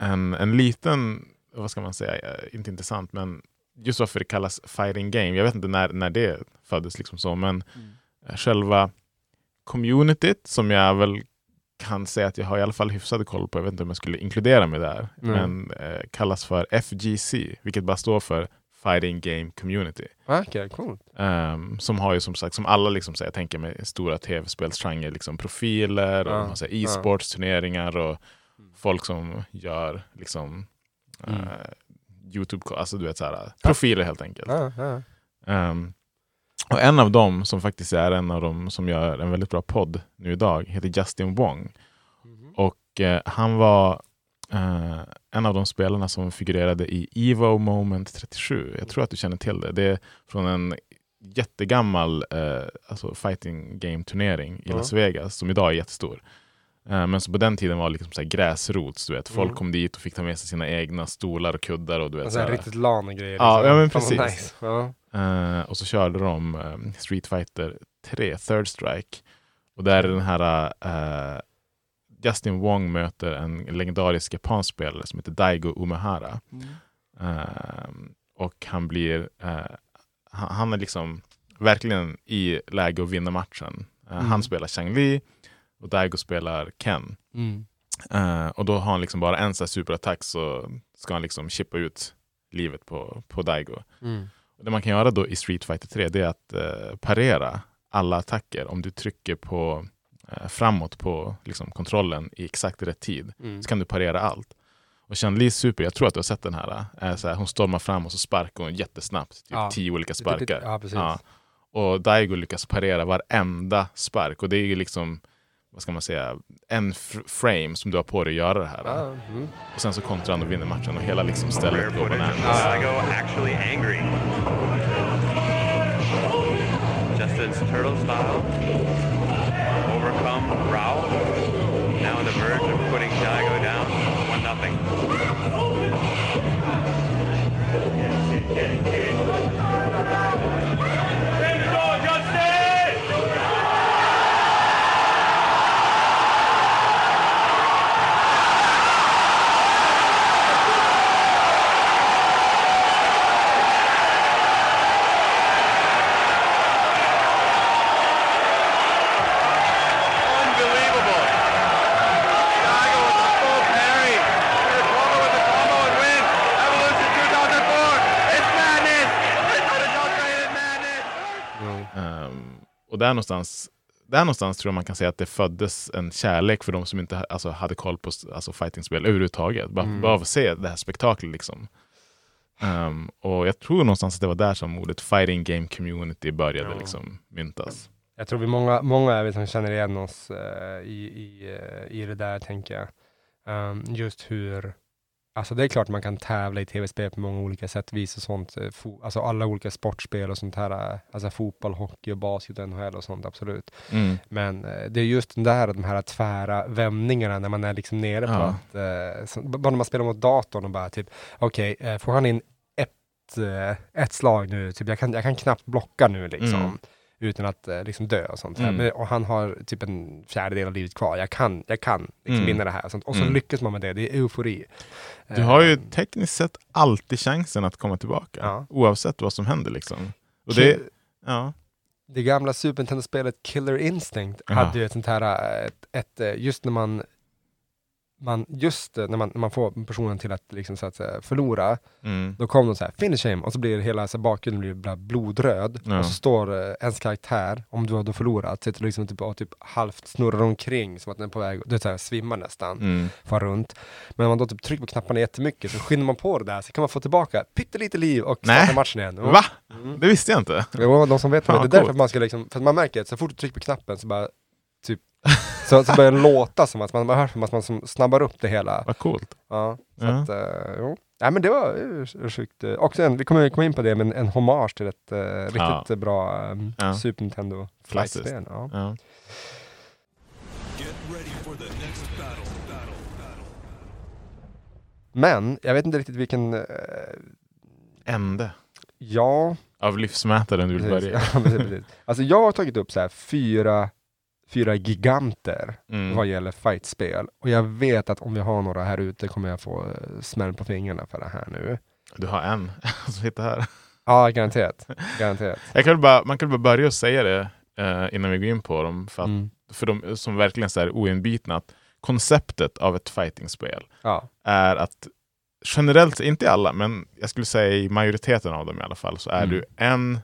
en, en liten, vad ska man säga, eh, inte intressant, men just varför det kallas fighting game. Jag vet inte när, när det föddes, liksom så, men eh, själva communityt som jag väl kan säga att jag har i alla fall hyfsad koll på, jag vet inte om jag skulle inkludera mig där, Mm. men eh, kallas för FGC, vilket bara står för Fighting Game Community. Ah, Okej, coolt. Ehm, som har ju som sagt, som alla liksom, så jag tänker mig stora tv-spelsgenrer, liksom profiler och så här ja. e-sportsturneringar och folk som gör liksom Mm. eh, Youtube, alltså du vet så här, profiler helt enkelt. Ehm, och en av dem som faktiskt är en av dem som gör en väldigt bra podd nu idag heter Justin Wong. Och eh, han var eh, en av de spelarna som figurerade i Evo Moment 37. Jag tror att du känner till det. Det är från en jättegammal eh, alltså fighting game turnering i Ja. Las Vegas som idag är jättestor. Eh, men så på den tiden var det liksom så här gräsrots, du vet. Folk Mm. kom dit och fick ta med sig sina egna stolar och kuddar och du vet. Alltså, så här. riktigt LAN och grejer. Ja, liksom. ja, men precis. Nice. Ja. Eh, och så körde de eh, Street Fighter 3, Third Strike. Och där är den här eh, Justin Wong möter en legendarisk japansk spelare som heter Daigo Umehara. Eh, och han blir, han, han är liksom verkligen i läge att vinna matchen. Mm. Han spelar Chang-Li och Daigo spelar Ken. Mm. Eh, och då har han liksom bara en här superattack så ska han liksom chippa ut livet på, på Daigo. Mm. Och det man kan göra då i Street Fighter 3 det är att eh, parera alla attacker om du trycker på eh, framåt på liksom, kontrollen i exakt rätt tid. Mm. Så kan du parera allt. Och Chun-Li super, jag tror att du har sett den här. Är så här hon stormar fram och så sparkar hon jättesnabbt. Typ Ja. tio olika Lite- sparkar. Ja. Och Daigo lyckas parera varenda spark. Och det är ju liksom, vad ska man säga, en fr- frame som du har på dig att göra det här. Ja, mm. Och sen så kontrar han och vinner matchen och hela liksom stället går bananas. Där någonstans, där någonstans tror jag man kan säga att det föddes en kärlek för de som inte alltså, hade koll på alltså, fightingspel överhuvudtaget. Bara, Mm. bara av att se det här spektaklet. Liksom. Ehm, och jag tror någonstans att det var där som ordet fighting game community började Ja. liksom, myntas. Jag tror vi många, många är vi som känner igen oss eh, i, i, eh, i det där, tänker jag. Ehm, just hur, alltså det är klart man kan tävla i tv-spel på många olika sätt, vis och sånt. eh, alltså alla olika sportspel och sånt här, eh, alltså fotboll, hockey och basket och NHL och sånt, absolut. Mm. Men eh, det är just den där, de här tvära vändningarna när man är liksom nere på Ja. att, eh, så, bara när man spelar mot datorn och bara typ, okej, eh, får han in ett, eh, ett slag nu, typ jag kan, jag kan knappt blocka nu liksom. Mm. Utan att eh, liksom dö och sånt. här. Mm. Men, och han har typ en fjärdedel av livet kvar. Jag kan, jag kan liksom Mm. vinna det här. Och, sånt. och så Mm. lyckas man med det. Det är eufori. Du har ju Eh, tekniskt sett alltid chansen att komma tillbaka. Ja. Oavsett vad som händer. Liksom. Och det, ja. det gamla Super Nintendo-spelet Killer Instinct Ja. hade ju ett sånt här, eh, ett, ett, just när man, man just när man, när man får personen till att, liksom, så att säga, förlora, Mm. då kommer de så här, finish him, och så blir hela så här, bakgrunden blir blodröd, Ja. och så står eh, ens karaktär, om du har då förlorat, sitter liksom typ, och typ halvt snurrar omkring, som att den är på väg, är så här, svimmar nästan, Mm. far runt. Men om man då typ trycker på knapparna jättemycket, så skyndar man på det där, så kan man få tillbaka pyttelite liv och starta matchen igen. Och- Va? Mm. Det visste jag inte. Jo, de som vet Fan, det är coolt. därför man ska liksom, för man märker att så fort du trycker på knappen så bara, så, så börjar det låta som att man, man hör som att man som snabbar upp det hela. Vad coolt. Ja, så Ja. att, eh, jo. Nej men det var uh, sjukt. uh, Också en, vi kommer komma in på det, men en hommage till ett uh, riktigt Ja. bra um, Ja. Super Nintendo flightspel. Ja. Ja. Get ready for the next battle. Battle. Battle. Men, jag vet inte riktigt vilken, eh, Ände ja, av livsmätaren du vill precis, börja. ja precis, precis. Alltså jag har tagit upp så här fyra, fyra giganter Mm. vad gäller fightspel. Och jag vet att om vi har några här ute kommer jag få eh, smäll på fingrarna för det här nu. Du har en som sitter här. Ja, garanterat. garanterat. Jag kan bara, man kan bara börja och säga det eh, innan vi går in på dem. För, att, Mm. för de som verkligen här oinbitna. Att konceptet av ett fightingspel Ja. är att generellt, inte alla, men jag skulle säga i majoriteten av dem i alla fall, så är Mm. du en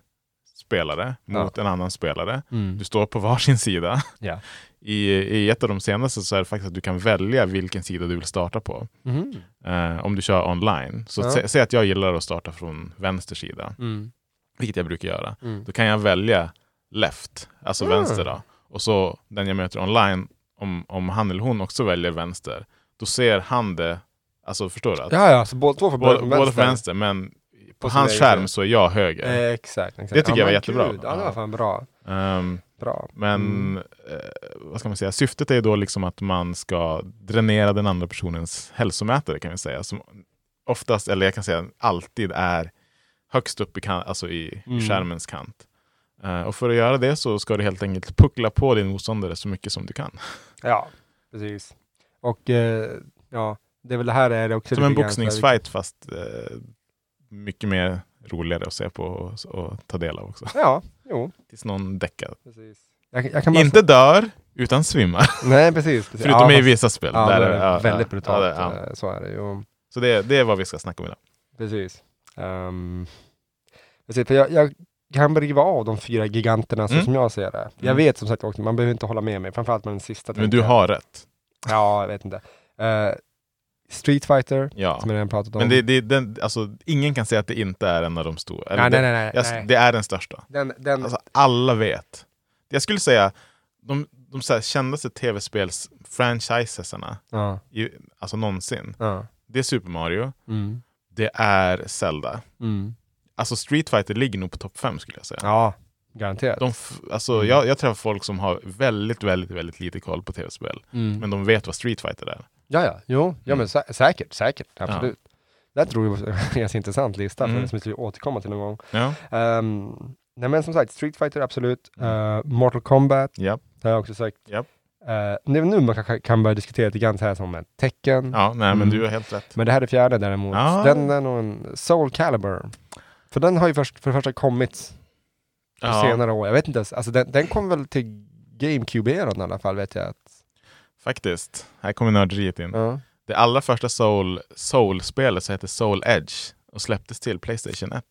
spelare mot en annan spelare. Mm. Du står på varsin sida. Ja. I, I ett av de senaste så är det faktiskt att du kan välja vilken sida du vill starta på. Mhm. Eh, om du kör online. Så Ja. sä, säg att jag gillar att starta från vänster sida, Mm. vilket jag brukar göra. Mm. Då kan jag välja left, alltså Mm. vänster. Då. Och så den jag möter online, om, om han eller hon också väljer vänster, då ser han det, alltså förstår du? Att Ja, ja, så båda två får båda, från båda vänster. från vänster, men på hans skärm så är jag höger. Eh, exakt, exakt. Det tycker jag var jättebra. Gud, ja, det var fan bra. Ehm, bra. men Mm. eh, vad ska man säga? Syftet är då liksom att man ska dränera den andra personens hälsomätare kan vi säga. Som oftast, eller jag kan säga alltid är högst upp i, kan, alltså i Mm. skärmens kant. Eh, och för att göra det så ska du helt enkelt puckla på din motståndare så mycket som du kan. Ja, precis. Och eh, ja, det är väl det här är det också. Som en boxningsfight fast eh, mycket mer roligare att se på och, och ta del av också. Ja, jo. Tills någon däckar. Precis. Jag, jag bara Inte dör, utan svimmar. Nej, precis. precis. Förutom Ja, i vissa spel. Ja, där där är- det ja, väldigt brutalt. ja, det- eh, Så är det ju. Så det, det är vad vi ska snacka om idag. Precis. Um, precis för jag, jag kan riva av de fyra giganterna så Mm. som jag ser det. Jag Mm. vet som sagt också, man behöver inte hålla med mig, framförallt med den sista. Men du jag. har rätt. Ja, jag vet inte. Eh, Street Fighter, Ja. som jag redan pratat om. Men det, det, den, alltså, ingen kan säga att det inte är en av de stora. Nej, det, nej, nej, jag- nej. det är den största. Den, den, Alltså, alla vet. Jag skulle säga de, de så här, kändaste tv-spels-franchisesarna Ja. i, alltså någonsin. Ja. Det är Super Mario, Mm. det är Zelda. Mm. Alltså Street Fighter ligger nog på topp fem skulle jag säga. Ja, garanterat. De alltså, Mm. jag, jag träffar folk som har väldigt, väldigt, väldigt lite koll på tv-spel. Mm. Men de vet vad Street Fighter är. Ja, ja, jo, ja Mm. men sä säkert, säkert, absolut. Det här tror jag var en ganska intressant lista Mm. som vi ska återkomma till någon gång. Ja, Um, nej men som sagt, Street Fighter absolut. Mm. Uh, Mortal Kombat, ja, det har jag också sagt. Japp. Uh, nu, nu man kan, kan börja diskutera lite grann så här som med tecken. ja nej, men Mm. du har helt rätt. Men det här är fjärde däremot. Ja. Den är nog en Soul Calibur. För den har ju först, för det första kommit på Ja, senare år. Jag vet inte ens, alltså den, den kom väl till GameCube-eran i alla fall vet jag. Att, faktiskt. Här kommer nörderiet in. ja. Det allra första Soul, Soul-spelet så hette Soul Edge och släpptes till Playstation 1.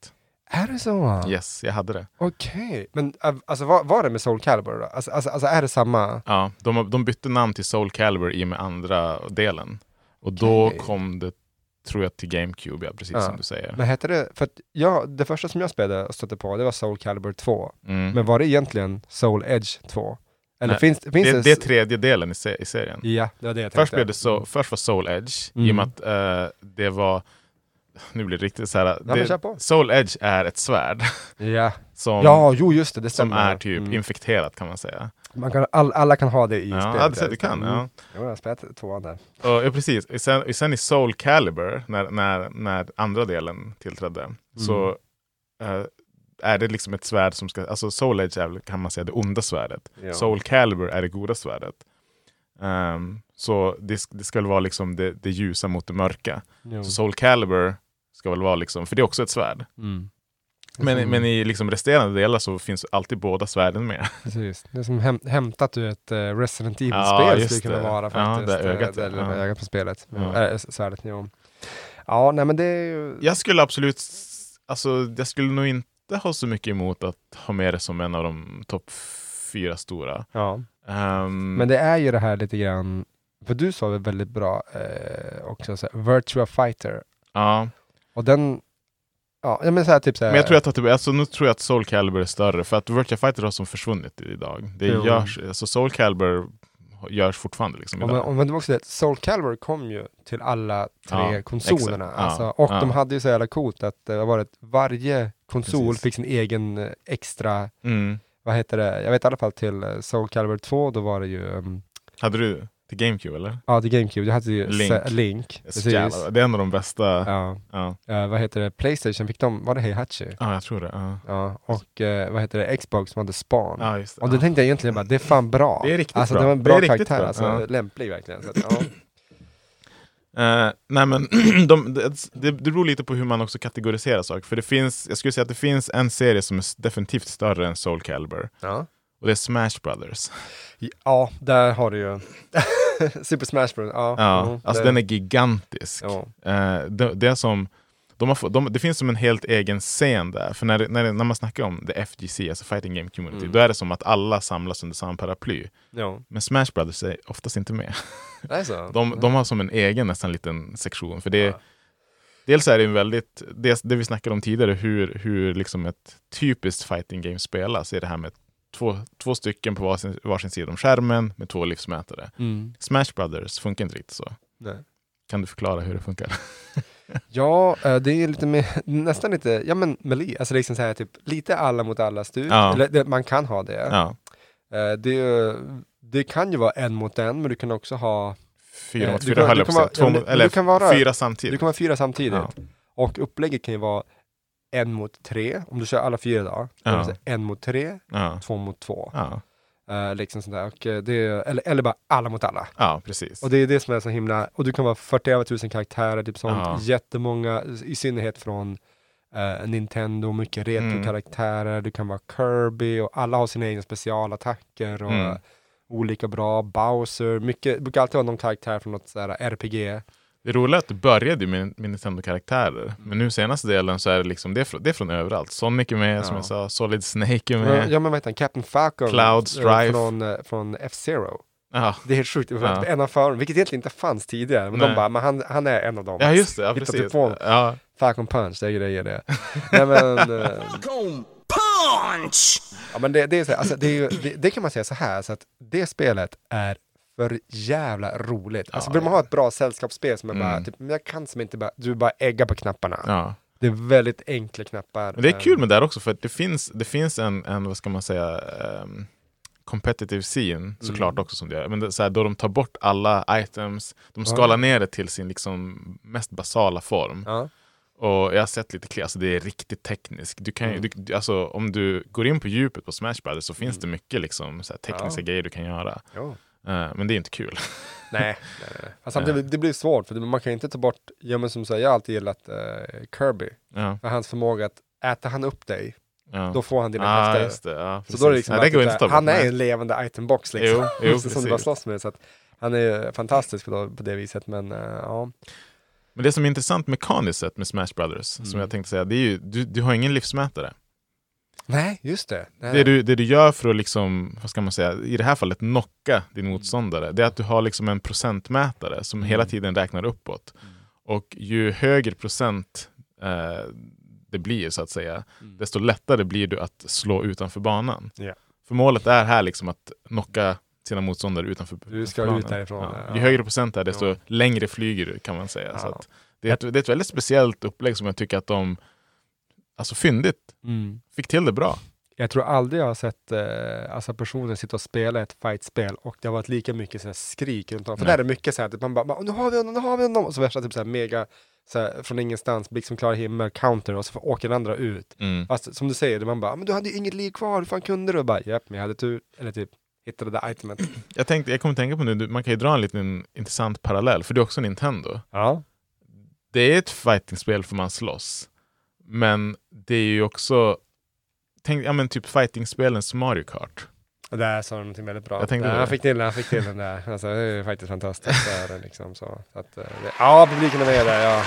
Är det så? Yes, jag hade det. Okej, men äh, alltså vad var det med Soul Calibur då? Alltså, alltså, alltså är det samma? Ja, de, de bytte namn till Soul Calibur i och med andra delen. Och då kom det, tror jag, till GameCube, ja, precis Ja. som du säger. Men hette det, för att jag, det första som jag spelade och stötte på, det var Soul Calibur 2. Mm. Men var det egentligen Soul Edge 2? Eller Nej, finns, finns det, det... det är tredje delen i, se, i serien. Ja, det var det jag Först, blev det so, först var Soul Edge, i och Mm. med att eh, det var... Nu blir det riktigt så här. men det. Soul Edge är ett svärd Ja, som, ja jo just det, det som är typ Mm. infekterat kan man säga. Man kan, all, alla kan ha det i Ja, spelet. ja, det du kan, Mm. ja. Jo, jag har spelat tvåan där. Och, ja, precis. Sen, sen i Soul Calibur, när, när, när andra delen tillträdde, Mm. så eh, är det liksom ett svärd som ska... Alltså Soul Edge är kan man säga, det onda svärdet. Ja. Soul Calibur är det goda svärdet. Ehm, så det, det ska väl vara liksom det, det ljusa mot det mörka. Jo. Så Soul Calibur ska väl vara liksom, för det är också ett svärd. Mm. Men, som- men i liksom resterande delar så finns alltid båda svärden med. Precis. Det är som häm hämtat ur ett uh, Resident Ja, Evil-spel just skulle kunna det. vara Ja, faktiskt. det ögat, Eh, ja. det, Ja. ögat på spelet. Ja. Ja. Äh, svärdet, jo. Ja, nej men det är ju... Jag skulle absolut, alltså jag skulle nog inte ha så mycket emot att ha med det som en av de topp fyra stora. Ja. Ehm, Men det är ju det här lite grann, för du sa det väldigt bra eh, också, så här, Virtua Fighter. ja. Och den, ja, men så här, typ så här, Men jag tror tillbaka, alltså, nu tror jag att Soul Calibur är större, för att Virtua Fighter har som försvunnit idag. Det Jo. görs, alltså Soul Calibur görs fortfarande liksom men, idag. och men det var också det, Soul Calibur kom ju till alla tre Ja, konsolerna. exakt. Alltså, Ja, och ja. de hade ju så jävla coolt att eh, vad var det, varje konsol Precis. fick sin egen eh, extra, Mm. vad heter det, jag vet i alla fall till eh, Soul Calibur 2, då var det ju, um, Hade du till GameCube eller? ja till GameCube, det hade ju Link. Link. Jävla- Det är en av de bästa. Ja, Ja. ja. Eh, vad heter det, Playstation fick de, var det Heihachi? jag tror det. Ja, Ja, och eh, vad heter det, Xbox som hade Spawn. ja just det. Och då ja. tänkte jag egentligen bara, det är fan bra. Det är riktigt alltså, bra. det var en bra karaktär, bra, alltså, ja. lämplig verkligen. Så att, ja. Eh, nej men de, det, det beror lite på hur man också kategoriserar saker. För det finns, jag skulle säga att det finns en serie som är definitivt större än Soul Calibur. Ja. Och det är Smash Brothers. ja, där har du ju Super Smash Bros. Ja, Ja, jo, alltså det- den är gigantisk. Ja. Eh, det, det, är som, de har, de, det finns som en helt egen scen där. För när, när, när man snackar om the FGC, alltså Fighting Game Community, Mm. då är det som att alla samlas under samma paraply. ja. Men Smash Brothers är oftast inte med. Det är så? De, de har som en egen nästan liten sektion. För det, Ja. Dels är det en väldigt, det, det vi snackade om tidigare, hur, hur liksom ett typiskt fighting game spelas, är det här med två, två stycken på varsin, varsin sida om skärmen med två livsmätare. Mm. Smash Brothers funkar inte riktigt så. Nej. Kan du förklara hur det funkar? Ja, eh, det är lite mer, nästan lite, ja men melee, alltså liksom så här typ lite alla mot alla stuk. Ja. Eller det, man kan ha det. Ja. Eh, det. Det kan ju vara en mot en, men du kan också ha Fyra Eh, mot du fyra höll du jag på kan att säga. du fyra Du samtidigt. kan vara fyra samtidigt. Ja. Och upplägget kan ju vara en mot tre, om du kör alla fyra. Ja. En mot tre, Ja. två mot två. Ja. Eh, liksom sånt där. Och eh, det eller, eller bara alla mot alla. ja, precis. Och det är det som är så himla, och du kan vara 40 000 karaktärer, typ sånt. Ja. Jättemånga, i synnerhet från eh, Nintendo, mycket Mm. retro-karaktärer. Du kan vara Kirby och alla har sina egna specialattacker och Mm. olika bra. Bowser, mycket, brukar alltid vara någon karaktär från något sådär RPG. Det roliga är att det började med, med Nintendo-karaktärer. Men nu senaste delen så är det liksom, det är från, det är från överallt. Sonic är med, som Ja. jag sa, Solid Snake är med. ja men vad heter han, Captain Falcon Cloud eh, Strife. från, eh, från F-Zero. Det är helt sjukt, Ja. en av förarna, vilket egentligen inte fanns tidigare. Men Nej. de bara, men han, han är en av dem. ja, just det. Ja, precis. på Ja. Falcon Punch, det är grejer det. Nej men... eh, Punch! Ja men det, det är så här, alltså, det, är ju, det, det kan man säga så här, så att det spelet är för jävla roligt. Alltså Ja, vill man ha ett bra sällskapsspel som är bara, Mm. typ, men jag kan som inte bara, du bara ägga på knapparna. Ja. Det är väldigt enkla knappar. Men det är kul med det här också för att det finns, det finns en, en, vad ska man säga, um, competitive scene såklart Mm. också som det gör. Men det, så här, då de tar bort alla items, de skalar ner det till sin liksom mest basala form. Ja. Och jag har sett lite klipp, alltså det är riktigt tekniskt. Du kan, Mm. du, alltså, om du går in på djupet på Smash Brothers så finns det mycket liksom, så här, tekniska Ja. grejer du kan göra. Jo. Eh, men det är inte kul. Nej, nej, nej. Fast samtidigt, det blir svårt, för man kan inte ta bort, ja men som sagt, jag har alltid gillat eh, Kirby. ja. För hans förmåga att äter han upp dig, Ja. då får han dina ah, det, ja, Så då är det liksom Nej, det att bort, han är en levande itembox liksom. Jo, jo, som du bara slåss med. Så att han är fantastisk på, på det viset, men eh, ja. Men det som är intressant mekaniskt sett med Smash Brothers, som Mm. jag tänkte säga, det är ju, du, du har ingen livsmätare. Nej, just det. Nej. Det du, det du gör för att, liksom, vad ska man säga, i det här fallet knocka din motståndare, det är att du har liksom en procentmätare som hela Mm. tiden räknar uppåt. Och ju högre procent eh, det blir, så att säga, desto lättare blir du att slå utanför banan. Ja. För målet är här liksom att knocka sina motståndare utanför Du ska planen. ut därifrån, Ja. ja. Ju högre procent det är, desto Ja. längre flyger du kan man säga. Så det, är ett, det är ett väldigt speciellt upplägg som jag tycker att de, alltså fyndigt, Mm. fick till det bra. Jag tror aldrig jag har sett eh, alltså personer sitta och spela ett fightspel och det har varit lika mycket sådär skrik runt om. För Nej. där är mycket så här, typ man bara, nu har vi honom, nu har vi honom! Och så värsta typ så här mega, så här, från ingenstans, blixt som klar himmel, counter och så åker den andra ut. Mm. Fast som du säger, man bara, men du hade ju inget liv kvar, hur fan kunde du? Och bara, japp, men jag hade tur. Eller typ, hittade det där itemet. Jag, tänkte, jag kommer tänka på nu, man kan ju dra en liten intressant parallell, för det är också Nintendo. Ja. Det är ett fightingspel för man slåss, men det är ju också, tänk, ja men typ fightingspelens Mario Kart. Där sa du någonting väldigt bra. Jag tänkte Där, han fick till han fick till den där. Alltså, det är ju faktiskt fantastiskt. Det är det liksom så. att, eh, det, ja, publiken är med där, ja.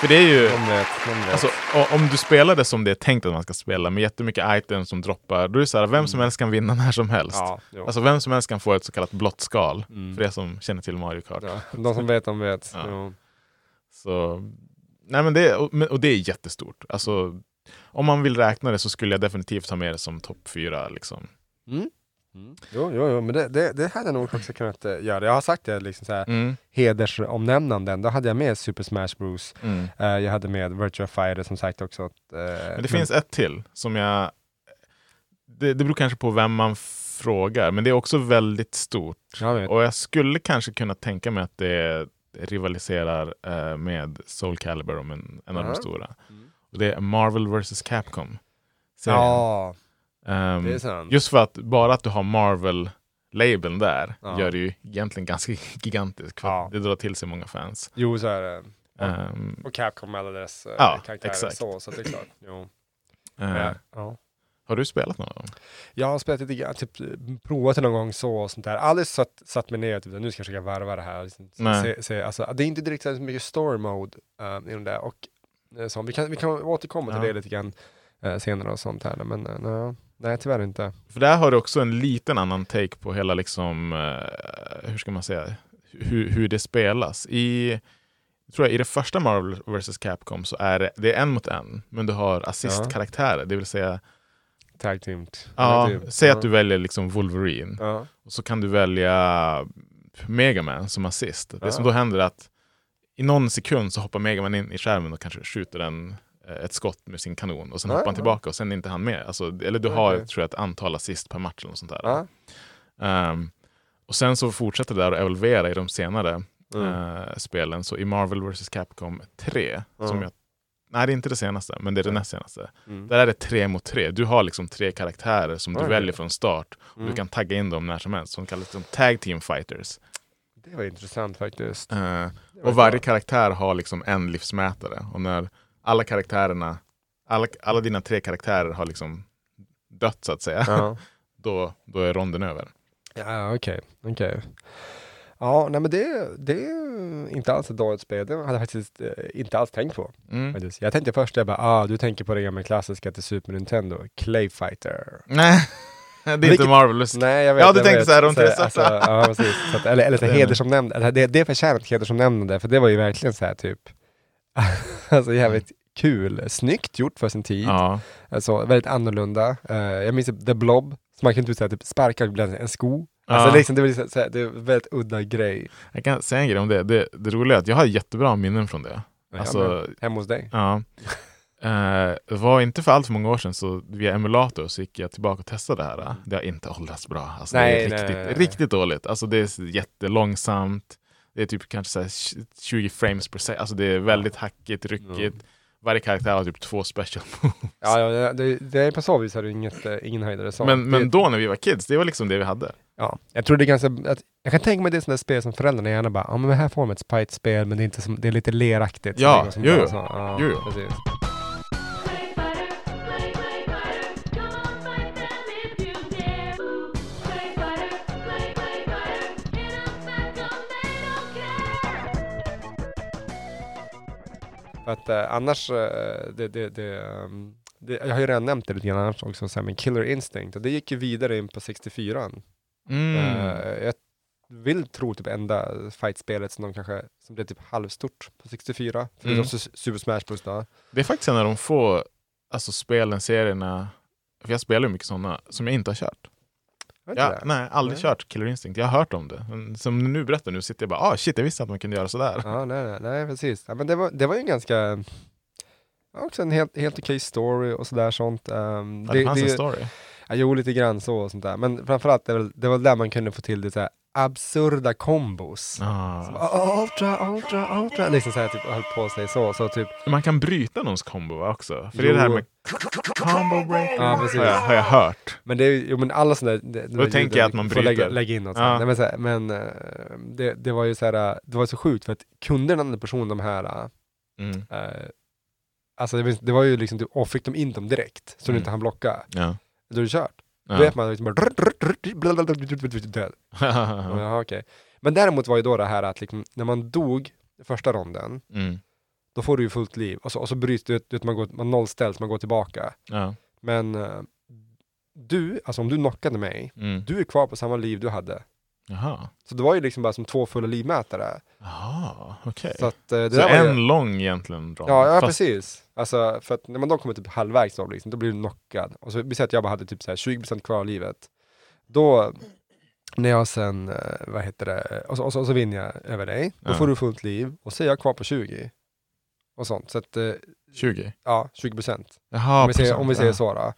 För det är ju, De vet, de vet. alltså, om du spelar det som det är tänkt att man ska spela, med jättemycket items som droppar, då är det så här, vem som helst kan vinna när som helst. Mm. ja, jo. Alltså vem som helst kan få ett så kallat blått skal, Mm. för det som känner till Mario Kart. ja, de som vet, de vet. Ja. Så, nej men det, och, men- det är jättestort. Alltså, om man vill räkna det så skulle jag definitivt ha med det som topp fyra. Liksom. Mm. Jo, jo, jo, men det, det, det hade jag nog också kunnat eh, göra. Jag har sagt det, liksom så här, Mm. hedersomnämnanden. Då hade jag med Super Smash Bros. Mm. Eh, jag hade med Virtua Fighter som sagt också. Eh, Men det finns ett till som jag... Det, det beror kanske på vem man frågar, men det är också väldigt stort. Jag. Och jag skulle kanske kunna tänka mig att det rivaliserar eh, med Soul Calibur om en, en av de stora. Mm. Och det är Marvel vs Capcom. serien. Ja, Ehm, det är sant. Just för att bara att du har Marvel-labeln där Ja. gör det ju egentligen ganska gigantiskt. Ja. det drar till sig många fans. Jo, så är det. Ehm, Och Capcom med alla deras eh, Ja, karaktärer exakt. så, så det är klart. Jo. Men, ja. Har du spelat någon dem? Jag har spelat lite grann, typ provat det någon gång så och sånt där. Aldrig satt, satt mig ner och typ, nu ska jag försöka varva det här. Liksom, Nej. se, se, alltså, det är inte direkt så mycket story mode uh, inom det. Och, eh, så, vi, kan, vi kan återkomma till Ja. det lite grann eh, senare och sånt här. Men uh, nej, nej, tyvärr inte. För där har du också en liten annan take på hela, liksom, eh, hur ska man säga, hur, hur det spelas. I, tror jag, I det första Marvel vs Capcom så är det, det är en mot en, men du har assistkaraktärer. Det vill säga, Tag teamed. ja, Typ. säg att du väljer liksom Wolverine. Ja. Och så kan du välja Megaman som assist. Det som då händer är att i någon sekund så hoppar Megaman in i skärmen och kanske skjuter en, eh, ett skott med sin kanon och sen hoppar han tillbaka och sen är inte han med. Alltså, eller du har Okej. tror jag, ett antal assist per match eller något sånt där. Ehm, och sen så fortsätter det där att evolvera i de senare Mm. eh, spelen. Så i Marvel vs Capcom 3, Ja. som jag, nej det är inte det senaste, men det är det näst senaste. Mm. Där är det tre mot tre. Du har liksom tre karaktärer som du Okej. väljer från start. Och Mm. Du kan tagga in dem när som helst, som kallas som tag team fighters. Det var intressant faktiskt. Var och varje bra. karaktär har liksom en livsmätare. Och när alla karaktärerna, alla, alla dina tre karaktärer har liksom dött så att säga, Ja, då, då är ronden över. ja okej. okej. Ja, nej men det, det är inte alls ett dåligt spel. Det hade jag faktiskt eh, inte alls tänkt på. Mm. faktiskt. Jag tänkte först, jag bara, ah, du tänker på det gamla klassiska till Super Nintendo, Clay Fighter. Nej, det är inte Marvelous. Nej, jag vet. Ja, du jag tänkte vet. så här, de tre alltså, största. Ja, precis. Så att, eller eller så Det är hedersomnämnande. Eller Det, det förtjänar hedersomnämnande, för det var ju verkligen så här typ, alltså jävligt kul. Snyggt gjort för sin tid. Ja. Alltså väldigt annorlunda. Eh, jag minns The Blob, som man kan inte säga typ sparka en sko. Alltså liksom, det, så här, det är en väldigt udda grej. Jag kan säga en grej om det. Det, det roliga är att jag har jättebra minnen från det. Alltså, Ja, men hemma hos dig. Ja. Eh, det var inte för allt för många år sedan så via emulator så gick jag tillbaka och testade det här. Det har inte åldrats bra. Alltså, Nej, det är riktigt, nej, nej. riktigt dåligt. Alltså, det är jättelångsamt. Det är typ kanske så här 20 frames per second. Alltså, det är väldigt hackigt, ryckigt. Varje karaktär har typ två special moves. Ja, ja det, det är på så vis är det inget, eh, ingen höjdare. Så. Men, men då när vi var kids, det var liksom det vi hade. ja, jag tror det är ganska, att, jag kan tänka mig det är sådana spel som föräldrarna gärna bara, ja men här får man ett Sprite-spel men det är, inte som, det är lite leraktigt. Ja, liksom, jo, jo. Ja, Jo, jo. precis. För att eh, annars, eh, det, det, det, ehm, det, jag har ju redan nämnt det lite grann annars också, så här, men Killer Instinct, och det gick ju vidare in på 64 Mm. Eh, jag vill tro typ enda fightspelet som de kanske, som blev typ halvstort på 64, förutom Mm. Su- Super Smash Bros då. Det är faktiskt en av de få alltså, spelen, serierna, för jag spelar ju mycket sådana, som jag inte har kört. Ja, det? nej, aldrig Nej. kört Killer Instinct. Jag har hört om det. Men som du nu berättar nu sitter jag bara, ah shit, jag visste att man kunde göra sådär. Ja, nej, nej, nej precis. Ja, men det var, det var ju en ganska, också en helt, helt okej story och sådär sånt. Um, Ja, det fanns en story. Ja, jo, lite grann så och sånt där. Men framförallt, det var, det var där man kunde få till det så här absurda kombos. Ah. Som, "Oh, ultra, ultra, ultra, liksom så här typ höll på sig så, så typ. Man kan bryta någons combo va, också. För det är det här Jo. med combo breaker. Ja, har, jag, har jag hört. Men det är jo men alla sådana där, Då tänker jag att man får lägga, bryter. lägga in något Ja. sånt. Nej, men, så här, men eh, det, det var ju så här, det var så sjukt för att kunde den andra personen de här, Mm. eh, alltså det, var- det var ju liksom, typ, och fick de in dem direkt, så du Mm. inte hann blocka, Ja. då är det kört. Då Ja. vet man liksom bara död. Jaha, okej. Men däremot var ju då det här att liksom, när man dog första ronden, mm. då får du ju fullt liv och så, och så bryts det ut, man, går, man nollställs, man går tillbaka. ja. Men eh, du, alltså om du knockade mig, Mm. du är kvar på samma liv du hade. Jaha. Så det var ju liksom bara som två fulla livmätare. Jaha, okej. Så att eh, det Så en ju, lång egentligen. Ja, ja Fast- precis. Alltså, för att när man då kommer typ halvvägs då, liksom, då blir du knockad. Och så vi säger att jag bara hade typ så här 20% kvar av livet. Då, när jag sen, eh, vad heter det, och så, och så, och så vinner jag över dig, då får du fullt liv. Och så är jag kvar på 20. Och sånt. Så att, eh, 20? ja, 20%. Jaha, om vi säger, procent. om vi säger ja. så då.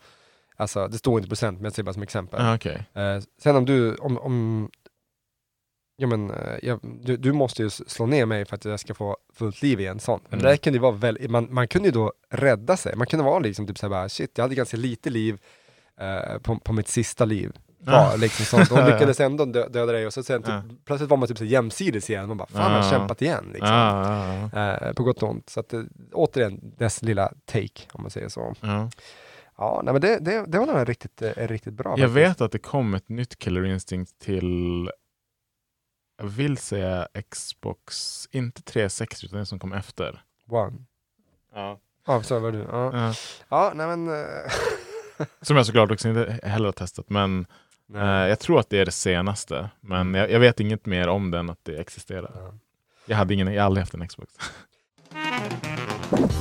Alltså, det står inte procent, men jag säger bara som exempel. Ja, okej. Eh, sen om du, om, om ja, men, eh, jag, du, du måste ju slå ner mig för att jag ska få fullt liv igen. Sånt. Mm. det kunde vara väl, man, man kunde ju då rädda sig. Man kunde vara liksom typ såhär bara, shit, jag hade ganska lite liv eh, på, på mitt sista liv. Ja. Ja, liksom sånt. Hon lyckades ändå dö, döda dig och så sen typ, Ja. plötsligt var man typ så jämsides igen. Man bara, fan jag har Ja. kämpat igen. Liksom. Ja, ja, ja. Eh, på gott och ont. Så att, eh, återigen, dess lilla take, om man säger så. Ja. Ja, nej, men det, det, det var nog riktigt, eh, riktigt bra. Jag faktiskt. vet att det kom ett nytt Killer Instinct till, jag vill säga Xbox, inte 360 utan det som kom efter. One. Ja. Ja, så var du. Ja, Ja. ja nej men... eh, Som jag såklart också inte heller har testat, men eh, jag tror att det är det senaste. Men jag, jag vet inget mer om den, att det existerar. Ja. Jag hade ingen, jag har aldrig haft en Xbox.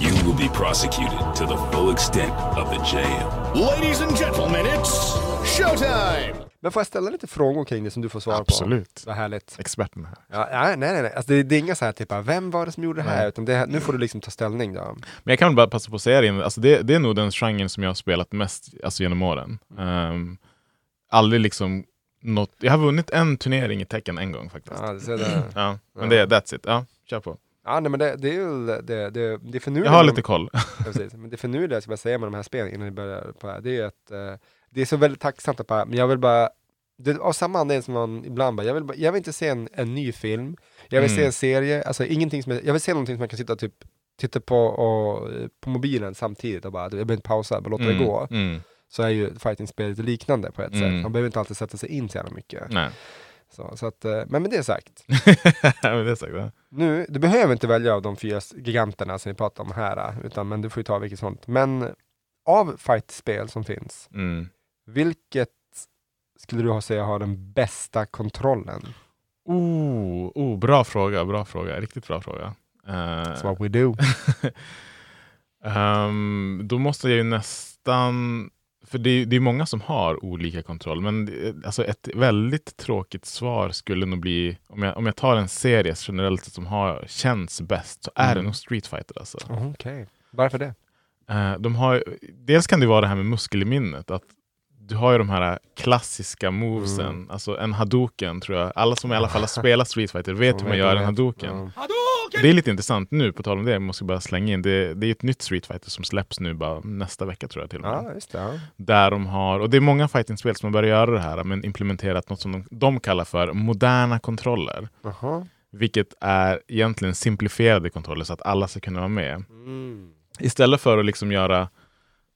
You will be prosecuted to the full extent of the jam. Ladies and gentlemen, it's showtime! Men får jag ställa lite frågor kring det som du får svara på? Absolut. Vad härligt. Experten här. Ja, nej, nej, nej. Alltså, det, det är inga så här typ, vem var det som gjorde det här? Nej. Utan det, nu får du liksom ta ställning då. Men jag kan bara passa på att säga det, alltså det, det är nog den genren som jag har spelat mest alltså genom åren. Um, aldrig liksom något, jag har vunnit en turnering i tecken en gång faktiskt. Ja, det ser det. Ja, men det, that's it. Ja, kör på. Ja, nej, men det, det är ju det, det, det finurliga. Jag har lite koll. Precis. Men det finurliga, jag ska bara säga med de här spelen innan vi börjar på det här, det är att eh, det är så väldigt tacksamt att bara, men jag vill bara, det, av samma anledning som man ibland bara, jag vill, bara, jag vill inte se en, en ny film, jag vill Mm. se en serie, alltså ingenting som, är- jag vill se någonting som man kan sitta typ titta på och, på mobilen samtidigt och bara, jag behöver inte pausa, bara låta det Mm, gå. mm. Så är ju fighting-spel lite liknande på ett Mm. sätt. Man behöver inte alltid sätta sig in så jävla mycket. Nej. Så, så att, eh, men med det sagt, men det sagt, nu, du behöver inte välja av de fyra giganterna som vi pratar om här, utan men du får ju ta vilket sånt. Men av fight-spel som finns, Mm. Vilket skulle du ha säga har den bästa kontrollen? Oh, oh, bra fråga, bra fråga. Riktigt bra fråga. Uh, That's what we do. Ehm, då måste jag ju nästan... För det är, det är många som har olika kontroll, men det- alltså ett väldigt tråkigt svar skulle nog bli, om jag, om jag tar en serie generellt sett som har, känns bäst, så är det Mm. nog Street Fighter. Alltså. Okej, varför det? Eh, de har, dels kan det vara det här med muskel i minnet, att du har ju de här klassiska movesen, Mm. alltså en hadoken tror jag, alla som i alla fall har spelat Street Fighter vet hur man gör en hadoken. Ja. Det är lite intressant nu, på tal om det, jag måste bara slänga in, det, det är ett nytt Street Fighter som släpps nu bara nästa vecka tror jag till och med. Just det. Där de har, och det är många fightingspel som har börjat göra det här, men implementerat något som de, de kallar för moderna kontroller. Jaha. Vilket är egentligen simplifierade kontroller så att alla ska kunna vara med. Mm. Istället för att liksom göra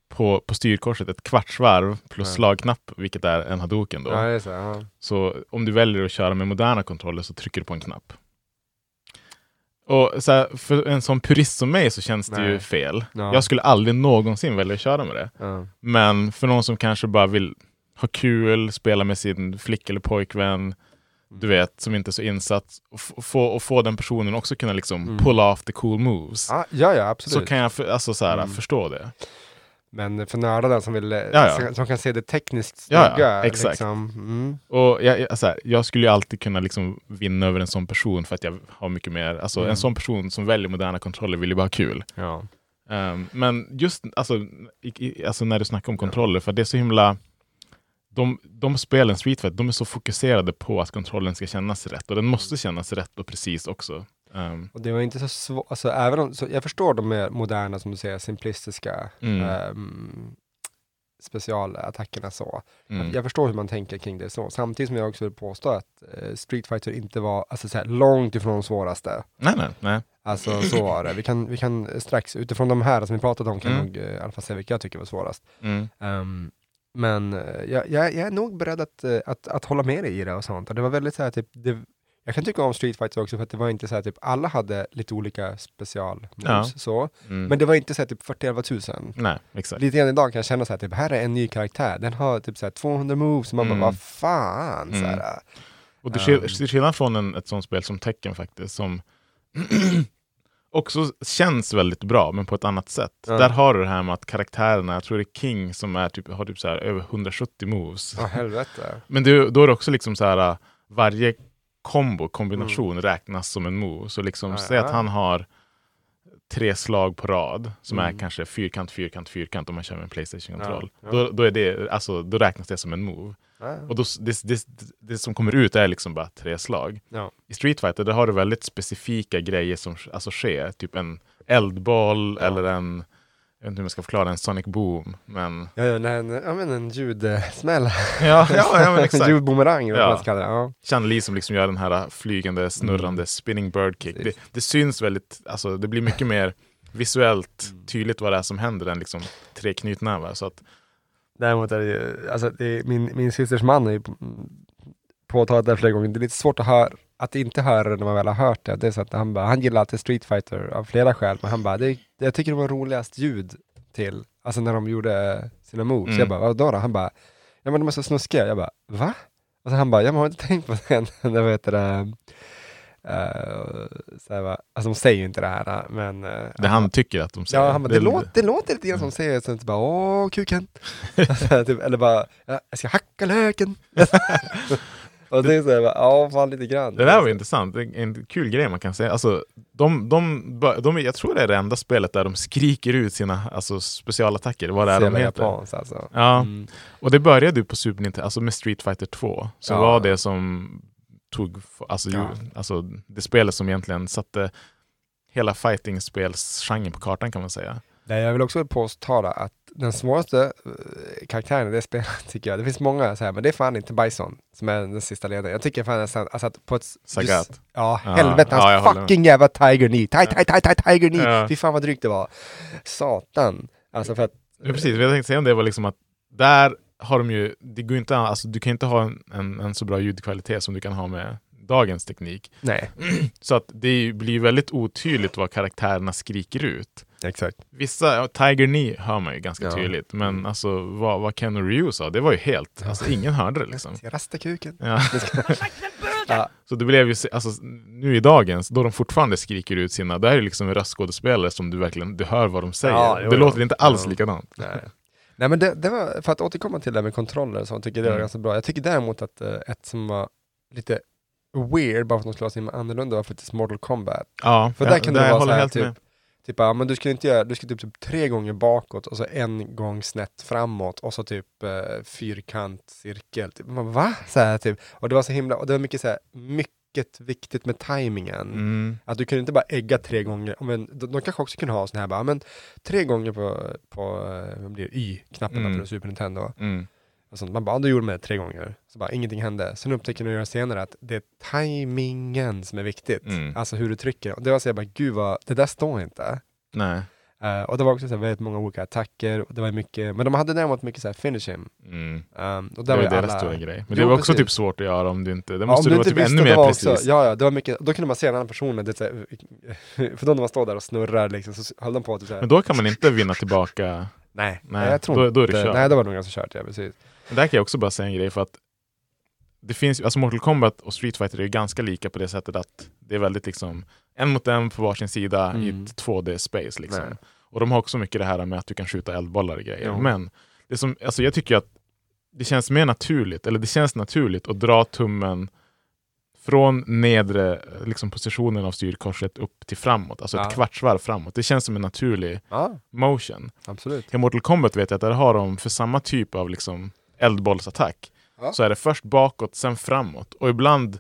på, på styrkorset ett kvartsvarv plus Ja. slagknapp, vilket är en hadoken då. Ja, det. Ja. Så om du väljer att köra med moderna kontroller så trycker du på en knapp. Och så här, för en sån purist som mig så känns det ju Nej. fel. Ja. Jag skulle aldrig någonsin välja att köra med det. Men för någon som kanske bara vill ha kul, spela med sin flick eller pojkvän, du vet, som inte är så insatt, och, få, och få den personen också kunna liksom Mm. pull off the cool moves. Ja, ja, ja, absolut. så kan jag för, alltså, så här, Mm. förstå det. Men för nördarna som vill, ja. Som, som kan se det tekniskt Ja, ja, snygga. exakt. Liksom. Mm. Och jag, jag, så här, jag skulle ju alltid kunna liksom vinna över en sån person för att jag har mycket mer, alltså Mm. en sån person som väljer moderna kontroller vill ju bara ha kul. Ja. Ehm, men just alltså, i, i, alltså när du snackar om kontroller, för det är så himla de, de spelen, Street Fighter, de är så fokuserade på att kontrollen ska kännas rätt och den måste kännas rätt och precis också. Ehm, Och det var inte så svårt, alltså även om, så jag förstår de mer moderna som du säger, simplistiska Mm. ehm, specialattackerna så. mm. Jag förstår hur man tänker kring det så. Samtidigt som jag också vill påstå att eh, Street Fighter inte var alltså, så här, långt ifrån de svåraste. Nej, nej, nej. Alltså så var det. Vi kan, vi kan strax, utifrån de här som vi pratat om, kan Mm. nog eh, i alla fall säga vilka jag tycker var svårast. Mm. Ehm, men eh, jag, jag, jag är nog beredd att, att, att hålla med dig i det och sånt. Och det var väldigt så här, typ, det, jag kan tycka om Street Fighter också för att det var inte så här, typ, alla hade lite olika special Ja. så. Mm. Men det var inte så här, typ 41 000. nej, exakt. Lite grann idag kan jag känna så här, typ, här är en ny karaktär, den har typ så här 200 moves, man Mm. bara, vad fan? Så Mm. här, Och det Ehm. till skillnad från en, ett sånt spel som Tekken faktiskt, som också känns väldigt bra, men på ett annat sätt. Ja. Där har du det här med att karaktärerna, jag tror det är King som är typ, har typ så här över 170 moves. Ja, helvete. Men det, då är det också liksom så här, äh, varje kombo, kombination räknas som en move. Så liksom, Mm. Ja, säg att han har tre slag på rad som Mm. är kanske fyrkant, fyrkant, fyrkant om man kör med en Playstation-kontroll. Ja, ja. Då, då, är det, alltså, då räknas det som en move. Ja. Och då, det, det, det som kommer ut är liksom bara tre slag. I Street Fighter där har du väldigt specifika grejer som alltså, sker. Typ en eldboll eller en, jag vet inte hur man ska förklara, en Sonic Boom. Men Ja, ja, nej, nej, ja men en ljudsmäll. ja, ja, ja men exakt. Ljudboomerang, eller vad Ja. man ska kalla det. Ja. Chan-Li som liksom gör den här flygande, snurrande spinning bird kick. Det, Mm. Det syns väldigt, alltså det blir mycket mer visuellt Mm. tydligt vad det är som händer än liksom tre knytnävar. Så att, Däremot är det ju, alltså det är, min, min systers man har ju mm, påtalat det flera gånger, det är lite svårt att höra, att inte höra det när man väl har hört det. Det är så att han bara, han gillar alltid Street Fighter av flera skäl, men han bara, det, jag tycker det var roligast ljud till, alltså när de gjorde sina moves. Mm. Jag bara, vadå då? Han bara, ja men de är så snuskiga. Jag bara, va? Och så han bara, jag har inte tänkt på det vad heter det, eh, så här, alltså de säger ju inte det här, men... eh, Det han tycker att de säger. Ja, han bara, det, låter, det låter lite grann som de säger, så inte bara åh kuken. Alltså, typ, eller bara, ja, jag ska hacka löken. Och det är så här, bara, ja fan lite grann. Det där var intressant, Det är en kul grej man kan säga. Alltså, de, de, de, jag tror det är det enda spelet där de skriker ut sina alltså, specialattacker, vad det är de heter. japanskt, alltså. Ja, Mm. och det började ju på Super Nintendo, alltså med Street Fighter 2. Så Ja. var det som tog, alltså, ju, Ja. alltså det spelet som egentligen satte hela fighting-spelsgenren på kartan kan man säga. Nej, jag vill också påtala att den svåraste eh, karaktären i det spelet tycker jag, det finns många så här, men det är fan inte Bison som är den sista ledaren. Jag tycker fan nästan, alltså att på ett... Sagat. just- Ja, Ja, helvete, hans med. fucking jävla Tiger Knee. Ti- ti- ti- ti- Tiger Knee. Ja. Fy fan vad drygt det var. Satan. Alltså för att... Ja, precis, vad jag tänkte säga om det var liksom att där har de ju, det går inte, alltså, du kan inte ha en, en, en så bra ljudkvalitet som du kan ha med dagens teknik. Nej. Så att det är blir väldigt otydligt vad karaktärerna skriker ut. Exakt. Vissa, ja, Tiger Knee hör man ju ganska Ja. tydligt, men alltså vad, vad Ken och Ryu sa, det var ju helt, alltså ingen hörde det liksom. Rasta kuken? Ja. Ja. Så det blev ju, alltså, nu i dagens, då de fortfarande skriker ut sina, där är det liksom en röstskådespelare som du verkligen, du hör vad de säger. Ja, jo, det jo. låter inte alls Ja. likadant. Nej. Nej men det, det var, för att återkomma till det här med kontroller så tycker jag det var Mm. ganska bra. Jag tycker däremot att eh, ett som var lite weird, bara för att de skulle ha sin annorlunda, var faktiskt Mortal Kombat. Ja, För där kan det vara så håller här, helt typ, med. typ, ja, men du skulle inte göra, du skulle typ, typ tre gånger bakåt och så en gång snett framåt och så typ eh, fyrkant, cirkel. Typ. Man, va? Så här, typ. Och det var så himla, och det var mycket så här, mycket viktigt med tajmingen. Mm. Att du kunde inte bara ägga tre gånger, men de, de kanske också kunde ha sån här bara, men tre gånger på, på eh, blir det, Y-knapparna Mm. på Super Nintendo. Mm. Och sånt. Man bara, ja, då gjorde det tre gånger. Så bara, ingenting hände. Sen upptäcker du senare att det är tajmingen som är viktigt. Mm. Alltså hur du trycker. Och det var så jag bara, gud vad, det där står inte. Nej. Eh, och det var också så här, väldigt många olika attacker. Och det var mycket, men de hade däremot mycket så här finish him. Mm. Um, och Det var ju deras alla... stora grej. Men Jo, det var också precis. typ svårt att göra om du inte, det Ja, måste om du du vara typ ännu mer precis. också, ja, ja, det var mycket, då kunde man se en annan person, det, här, för då när man står där och snurrar liksom, så höll de på att typ så här, Men då kan man inte vinna tillbaka. nej, Nej, jag tror då- då är det kört. nej, då var det nog ganska kört, ja precis. Där kan jag också bara säga en grej för att det finns, alltså Mortal Kombat och Street Fighter är ju ganska lika på det sättet att det är väldigt liksom en mot en på varsin sida i Mm. ett 2D-space. Liksom. Nej. Och de har också mycket det här med att du kan skjuta eldbollar och grejer. Jo. Men det som, alltså jag tycker att det känns mer naturligt, eller det känns naturligt att dra tummen från nedre liksom, positionen av styrkorset upp till framåt, alltså Ja. ett kvartsvarv framåt. Det känns som en naturlig Ja, motion. absolut. I Mortal Kombat vet jag att där har de för samma typ av liksom eldbollsattack Ja. så är det först bakåt, sen framåt och ibland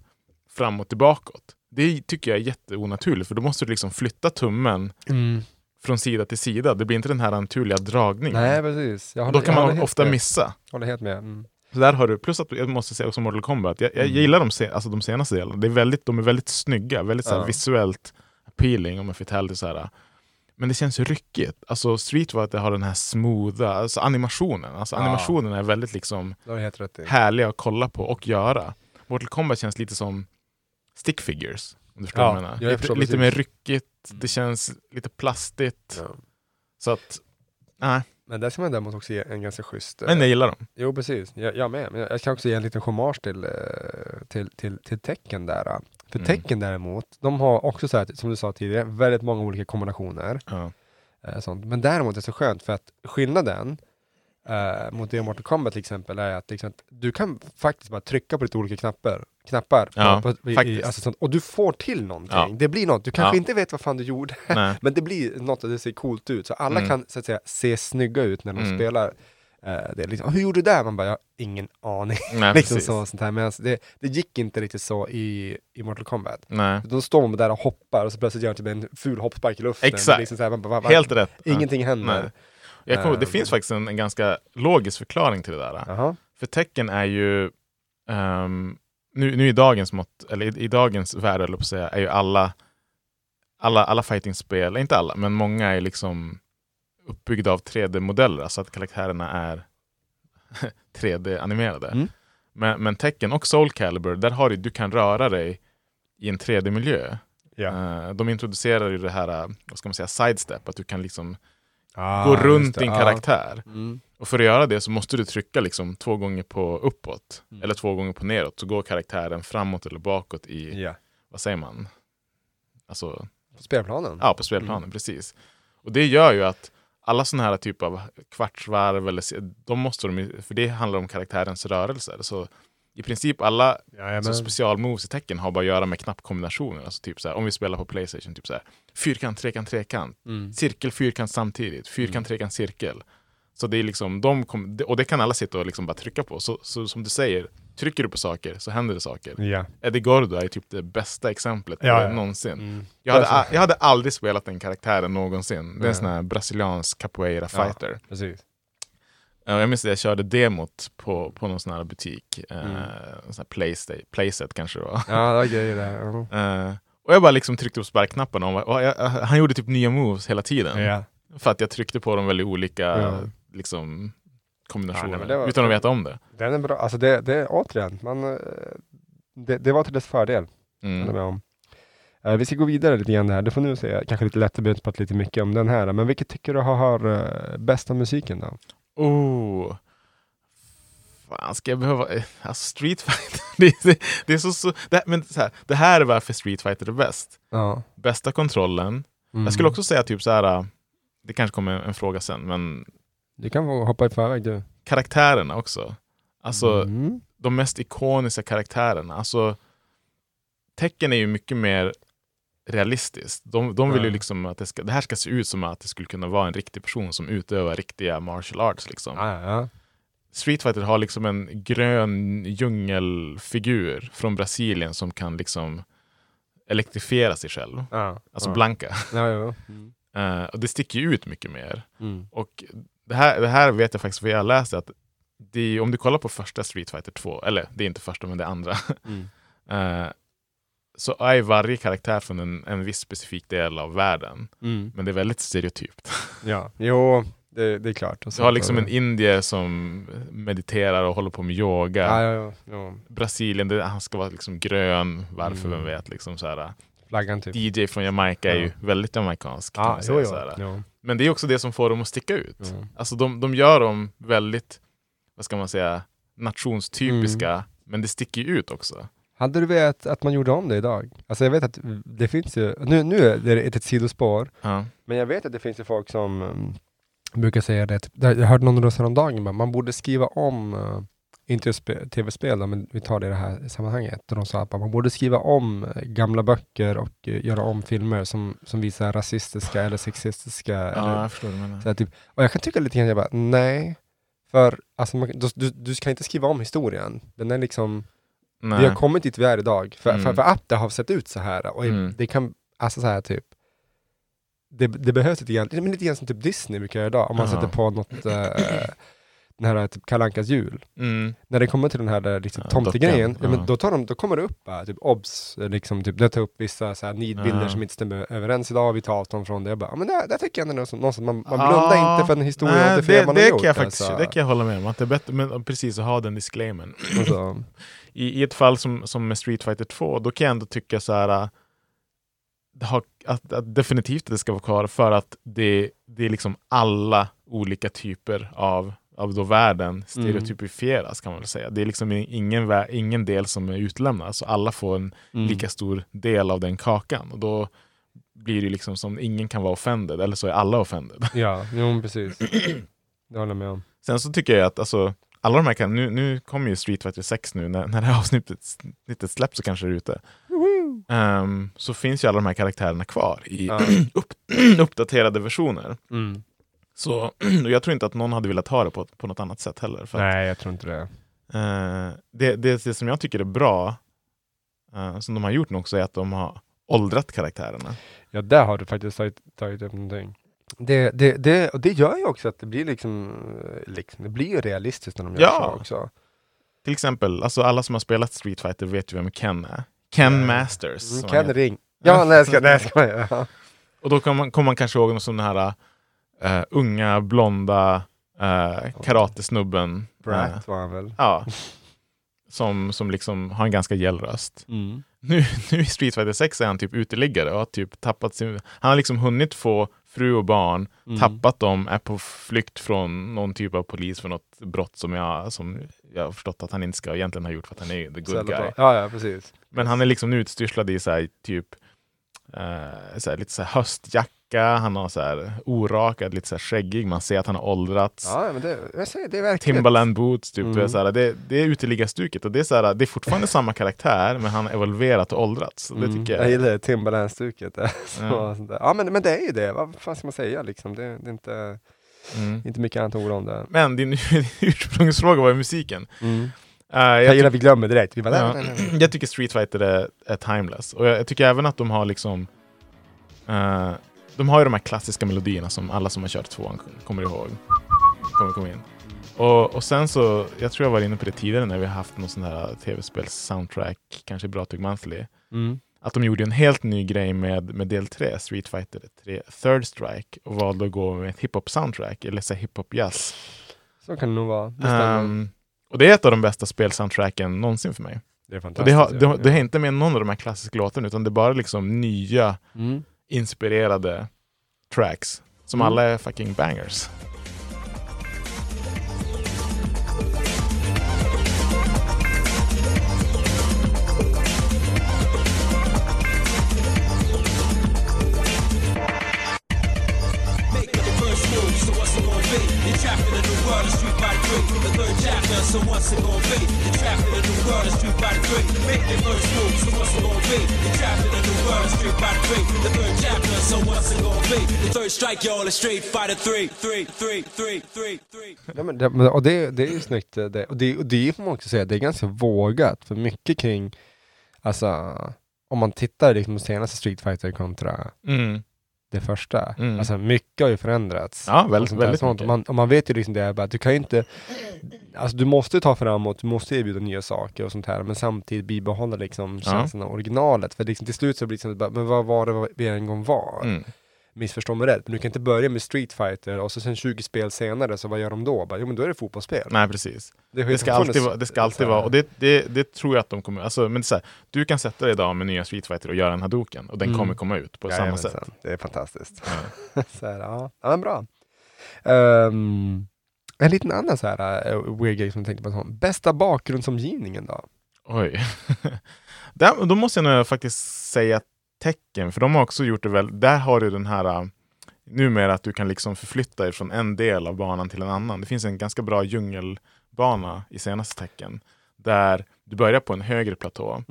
framåt till bakåt. Det tycker jag är jätteonaturligt för då måste du liksom flytta tummen Mm. från sida till sida. Det blir inte den här naturliga dragningen. Nej, precis. Jag och då håller- kan jag man håller ofta med. missa. Håller helt med. Mm. Så där har du, plus att jag måste säga också Mortal Kombat, jag, jag Mm. gillar de, se, alltså de senaste delarna. Det är väldigt, de är väldigt snygga, väldigt så här Ja. visuellt appealing om jag får det så här. Men det känns ryckigt. Alltså Street Fighter har den här smootha, alltså animationen. Alltså Ja. animationen är väldigt liksom härliga att kolla på och göra. Mortal Kombat känns lite som stick figures. Om du förstår Ja, vad jag menar. jag lite, lite mer ryckigt, det känns lite plastigt. Ja. Så att, nej. Men där ska man däremot också ge en ganska schysst... eh, Men jag gillar dem. Jo, precis. Jag, jag med. Men jag, jag kan också ge en liten hommage till, eh, till, till, till tecken där. För Mm. tecken däremot, de har också så här, som du sa tidigare, väldigt många olika kombinationer. Ja. Eh, sånt. Men däremot är det så skönt för att skillnaden eh, mot det Mortal Kombat till exempel är att att du kan faktiskt bara trycka på lite olika knappar. Knappar på, Ja, på, i, i, alltså sånt, och du får till någonting. Ja. Det blir något. Du kanske inte vet vad fan du gjorde, men det blir något och det ser coolt ut. Så alla Mm. kan så att säga se snygga ut när de Mm. spelar. Eh, det liksom, hur gjorde du där? Man bara, jag har ingen aning. Nej, liksom precis. så, sånt här. Men alltså, det, det gick inte riktigt så i, i Mortal Kombat. Nej. Då står man där och hoppar och så plötsligt gör man typ en ful hoppspark i luften. Exakt. Liksom så här, man bara, va? Helt rätt. Ja. Ingenting händer. Nej. Jag kommer, det Ehm. finns faktiskt en, en ganska logisk förklaring till det där. Jaha. För tecken är ju, ehm, nu, nu i dagens mått, eller i, i dagens värld på säga, är ju alla, alla, alla fightingspel, inte alla, men många är liksom uppbyggda av 3D-modeller, alltså att karaktärerna är 3D-animerade. Mm. Men, men tecken och Soul Calibur, där har du, du kan röra dig i en 3D-miljö. Ja. Eh, de introducerar ju det här, eh, vad ska man säga, sidestep, att du kan liksom Ah, gå runt din karaktär. Mm. Och för att göra det så måste du trycka liksom två gånger på uppåt, Mm. eller två gånger på neråt, så går karaktären framåt eller bakåt i, Ja. vad säger man? alltså, På spelplanen? ja, på spelplanen. Precis. Och det gör ju att alla sådana här typer av kvartsvarv, eller, de måste de, för det handlar om karaktärens rörelser. Så i princip alla specialmoves i tecken har bara att göra med knappkombinationer. Alltså typ så här, om vi spelar på Playstation, typ så här, fyrkant, trekant, trekant. Mm. Cirkel, fyrkant samtidigt. Fyrkant, trekant, cirkel. Så det är liksom, de kom, och det kan alla sitta och liksom bara trycka på. Så, så som du säger, trycker du på saker så händer det saker. Ja. Eddie Gordo är typ det bästa exemplet Ja, eh, ja. någonsin. Mm. Jag, hade, jag hade aldrig spelat den karaktären någonsin. Det är en sån här brasiliansk capoeira Ja. fighter. Precis. Ja, Jag minns att jag körde demot på, på någon sån här butik. Eh, Mm. sån här playsta- playset kanske det var. Ja, det var grejer där. Eh, och jag bara liksom tryckte på sparkknapparna och, och jag, han gjorde typ nya moves hela tiden. Ja. För att jag tryckte på dem väldigt olika Ja. liksom, Ja, kombinationer. nej, men det var- utan att veta om det. Den är bra. Alltså det, det återigen, man, eh, det, det var till dess fördel. Mm. med om. Eh, vi ska gå vidare lite grann här. Du får nu säga kanske lite lätt, vi har inte pratat lite mycket om den här. Men vilket tycker du har, har uh, bästa musiken då? Oh. Fan, ska jag behöva... eh, Alltså Street Fighter. det, det, det är så, så, det, men så här, det här är varför Street Fighter är bäst. Ja. Bästa kontrollen. Mm. Jag skulle också säga typ så här. Det kanske kommer en fråga sen, men Du kan hoppa i förväg du. karaktärerna också. Alltså Mm. de mest ikoniska karaktärerna. Alltså, tecken är ju mycket mer realistiskt. De, de vill ju liksom att det, ska, det här ska se ut som att det skulle kunna vara en riktig person som utövar riktiga martial arts. Liksom. Ja, ja. Street Fighter har liksom en grön djungelfigur från Brasilien som kan liksom elektrifiera sig själv. Ja, Alltså. Blanka. Ja, ja. Mm. Eh, och det sticker ju ut mycket mer. Mm. Och det här, det här vet jag faktiskt, för jag läste att det, om du kollar på första Street Fighter 2, eller det är inte första men det är andra, Mm. eh, så är varje karaktär från en, en viss specifik del av världen. Mm. Men det är väldigt stereotypt. Ja, jo, det, det är klart. Du har liksom en indier som mediterar och håller på med yoga. Ja, ja. ja. Brasilien, det, han ska vara liksom grön, varför, Mm. vem vet. Liksom så här. Flaggan typ. DJ från Jamaica är ju Ja. väldigt jamaicansk. Ja, man jo, jo. Men det är också det som får dem att sticka ut. Ja. Alltså de, de gör dem väldigt, vad ska man säga, nationstypiska, Mm. men det sticker ju ut också. Hade du vetat att man gjorde om det idag? Alltså jag vet att det finns ju, nu, nu är det ett, ett sidospår, Ja. men jag vet att det finns ju folk som um, brukar säga det, jag hörde någon rösta om dagen, bara, man borde skriva om, uh, inte just spe- tv-spel men vi tar det i det här sammanhanget, och de sa att man borde skriva om eh, gamla böcker och eh, göra om filmer som, som visar rasistiska eller sexistiska. Ja, eller, jag förstår vad så här, typ, och jag kan tycka lite grann, jag bara, nej, för alltså, man, du, du, du kan inte skriva om historien, den är liksom Nej. vi har kommit dit vi är idag, för, Mm. för, för att det har sett ut så här. Och Mm. det kan, alltså så här typ, det, det behövs lite grann, men lite grann som typ Disney brukar göra idag, om man Jaha. sätter på något, eh, den här typ Kalle Ankas jul. Mm. När det kommer till den här där, liksom, Ja, tomtegrejen, ja, men ja. då, tar de, då kommer det upp bara, typ obs, liksom, typ, det tar upp vissa så här, nidbilder Ja. som inte stämmer överens idag, vi tar avstånd från det. Jag bara, men det, det tycker jag ändå som man, man blundar inte för en historia Nej, och det fel man det har kan gjort. jag faktiskt, alltså. det kan jag hålla med om. Att det är bättre, men precis att ha den disclaimern. Alltså, I, I ett fall som, som med Street Fighter 2, då kan jag ändå tycka så här äh, har, att, att definitivt att det ska vara kvar för att det, det är liksom alla olika typer av, av då världen stereotypifieras kan man väl säga. Det är liksom ingen, ingen del som är utlämnad, så alla får en mm. lika stor del av den kakan. Och då blir det liksom som ingen kan vara offended, eller så är alla offended. Ja, jo precis. Det håller jag med om. Sen så tycker jag att alltså, alla de här kan, nu, nu kommer ju Street Fighter 6 nu, när, när det här avsnittet släpps så kanske det är ute. Ehm, så finns ju alla de här karaktärerna kvar i Ja. upp, uppdaterade versioner. Mm. Så och jag tror inte att någon hade velat ha det på, på något annat sätt heller. Nej, jag tror inte det. eh, det, det, det som jag tycker är bra, eh, som de har gjort nu också, är att de har åldrat karaktärerna. Ja, där har du faktiskt tagit, tagit upp någonting. Det, det, det, och det gör ju också att det blir liksom, eh, liksom det blir ju realistiskt när de gör Ja. så också. Till exempel, alltså alla som har spelat Street Fighter vet ju vem Ken är. Ken Ja. Masters. Mm, som Ken. Ring. Ja, nej jag ska, nej jag ska ja. Och då kommer man, kommer man kanske ihåg någon sån här uh, unga, blonda uh, karatesnubben. Brat Eh, var han väl. ja. Som, som liksom har en ganska gäll röst. Mm. Nu, nu i Street Fighter 6 är han typ uteliggare och har typ tappat sin... Han har liksom hunnit få fru och barn, Mm. tappat dem, är på flykt från någon typ av polis för något brott som jag, som jag har förstått att han inte ska egentligen ha gjort för att han är the good guy. Ja, ja, precis. Men han är liksom nu utstyrslad i så här, typ eh, så här, lite så här höstjacka, han har så här orakad, lite så här skäggig, man ser att han har åldrats. Ja, men det, jag säger, det är verkligen... Timberland boots, typ. Mm. Du vet, så här, det, det är uteliggarstuket och det är, så här, det är fortfarande samma karaktär men han har evolverat och åldrats. Så Det Mm. tycker jag jag. gillar Timberland-stuket. Så, Ja. Ja, men, men det är ju det. Vad fan ska man säga liksom? Det, det är inte, Mm. inte mycket annat orda om det. Men din, din ursprungsfråga var ju musiken. Mm. Eh, Jag, jag, gillar att vi glömmer direkt. Vi bara, ja, nej, nej, nej. jag tycker Street Fighter är, är timeless. Och jag, jag tycker även att de har liksom eh, De har ju de här klassiska melodierna som alla som har kört tvåan kommer ihåg. Kommer komma in. Och, och sen så, jag tror jag var inne på det tidigare när vi har haft någon sån här tv-spels-soundtrack, kanske Bra Tugg Monthly. Mm. Att de gjorde en helt ny grej med, med del 3, Street Fighter 3, Third Strike, och valde att gå med ett hiphop-soundtrack, eller så hiphop-jazz. Så kan det nog vara. Det. Ehm, och det är ett av de bästa spelsoundtracken någonsin för mig. det är Och fantastiskt. det, har, det, har- ja. det är inte med någon av de här klassiska låtarna, utan det är bara liksom nya, Mm. Inspirerade tracks. Som Mm. alla är fucking bangers. Ja, men det, och det, det är ju snyggt. eh, Det, och det, och det får man också säga, det är ganska vågat. För mycket kring, alltså, om man tittar liksom på senaste Street Fighter kontra Mm. Det första. Mm. Alltså mycket har ju förändrats. Ja, väldigt, sånt där. väldigt Sånt. man, man vet ju liksom det, är bara, att du kan ju inte, alltså du måste ta framåt, du måste erbjuda nya saker och sånt här, men samtidigt bibehålla liksom Ja. känslan av originalet. För liksom till slut så blir det liksom, men vad var det vi en gång var? Mm. Missförstå mig rätt, men du kan inte börja med Street Fighter och så sen 20 spel senare, så vad gör de då? Bara, jo men då är det fotbollsspel. Nej, precis. ju Det ska alltid vara, det ska alltid här- vara och det, det, det tror jag att de kommer, alltså, men det så här, du kan sätta dig idag med nya Street Fighter och göra en Hadoken och den Mm. kommer komma ut på samma Jajamensan. sätt. Det är fantastiskt. så här, ja. ja, men bra. Ehm, en liten annan så här uh, weird grej som jag tänkte på. sån. Bästa bakgrundsomgivningen då? Oj. där, då måste jag nog faktiskt säga tecken, för de har också gjort det väl, där har du den här äh, numera att du kan liksom förflytta dig från en del av banan till en annan. Det finns en ganska bra djungelbana i senaste tecken, där du börjar på en högre platå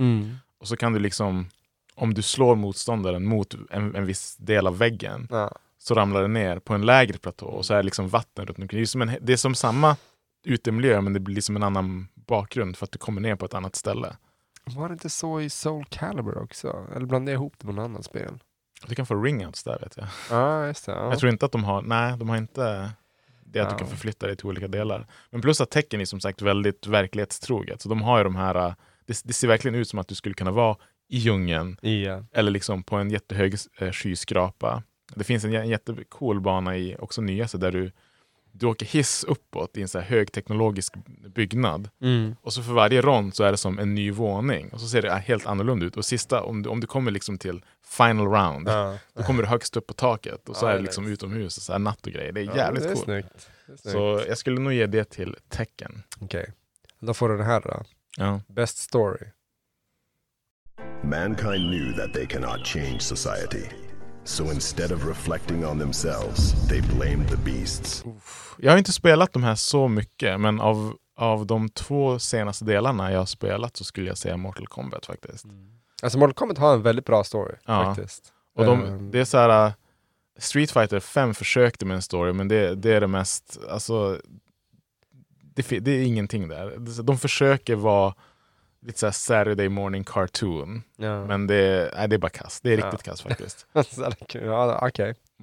och så kan du liksom, om du slår motståndaren mot en, en viss del av väggen, Ja. så ramlar det ner på en lägre platå och så är det liksom vatten runt omkring. Det är som, en, det är som samma utemiljö men det blir liksom en annan bakgrund för att du kommer ner på ett annat ställe. Var det inte så i Soul Calibur också? Eller blandade jag ihop det med något annat spel? Du kan få ringouts där vet jag. Ja, just det. Ja. Jag tror inte att de har, nej de har inte det att Ja. du kan förflytta dig till olika delar. Men plus att tecken är som sagt väldigt verklighetstroget. Så de har ju de här, äh, det, det ser verkligen ut som att du skulle kunna vara i djungeln Ja. eller liksom på en jättehög eh, skyskrapa. Det finns en, en jättecool bana i också nyaste där du, du åker hiss uppåt i en så här högteknologisk byggnad. Mm. Och så för varje rond så är det som en ny våning. Och så ser det helt annorlunda ut. Och sista, om du, om du kommer liksom till final round, Ja. då kommer du högst upp på taket. Och så Ja, är det liksom nice. utomhus, och så här natt och grejer. Det är Ja, jävligt coolt. Så jag skulle nog ge det till tecken. Okej. Då får du den här då. Ja. Best story. Mankind knew that they cannot change society. So instead of reflecting on themselves, they blamed the beasts. Jag har inte spelat de här så mycket, men av, av de två senaste delarna jag har spelat så skulle jag säga Mortal Kombat faktiskt. Alltså Mortal Kombat har en väldigt bra story Ja. faktiskt. Och de, Ehm. det är så här, uh, Street Fighter 5 försökte med en story, men det, det är det mest, alltså, det, det är ingenting där. De försöker vara lite så här Saturday morning cartoon, Ja. men det, nej, det är bara kast. Det är Ja. riktigt faktiskt. Det är kul. ja.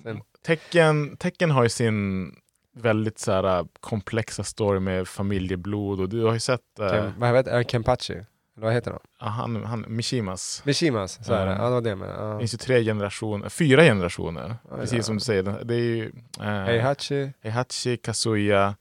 Sen- Tecken, tecken har ju sin väldigt så här, uh, komplexa story med familjeblod och du har ju sett uh, Ken, vad heter det? Kenpachi? Eller vad heter de? ja, han, han, Mishimas. Mishimas, så är det. Ja. Ja, det det med. Det Ja. finns ju tre generationer, fyra generationer. Ja, precis ja. som du säger. Det är ju uh, Heihachi, Heihachi, Kazuya,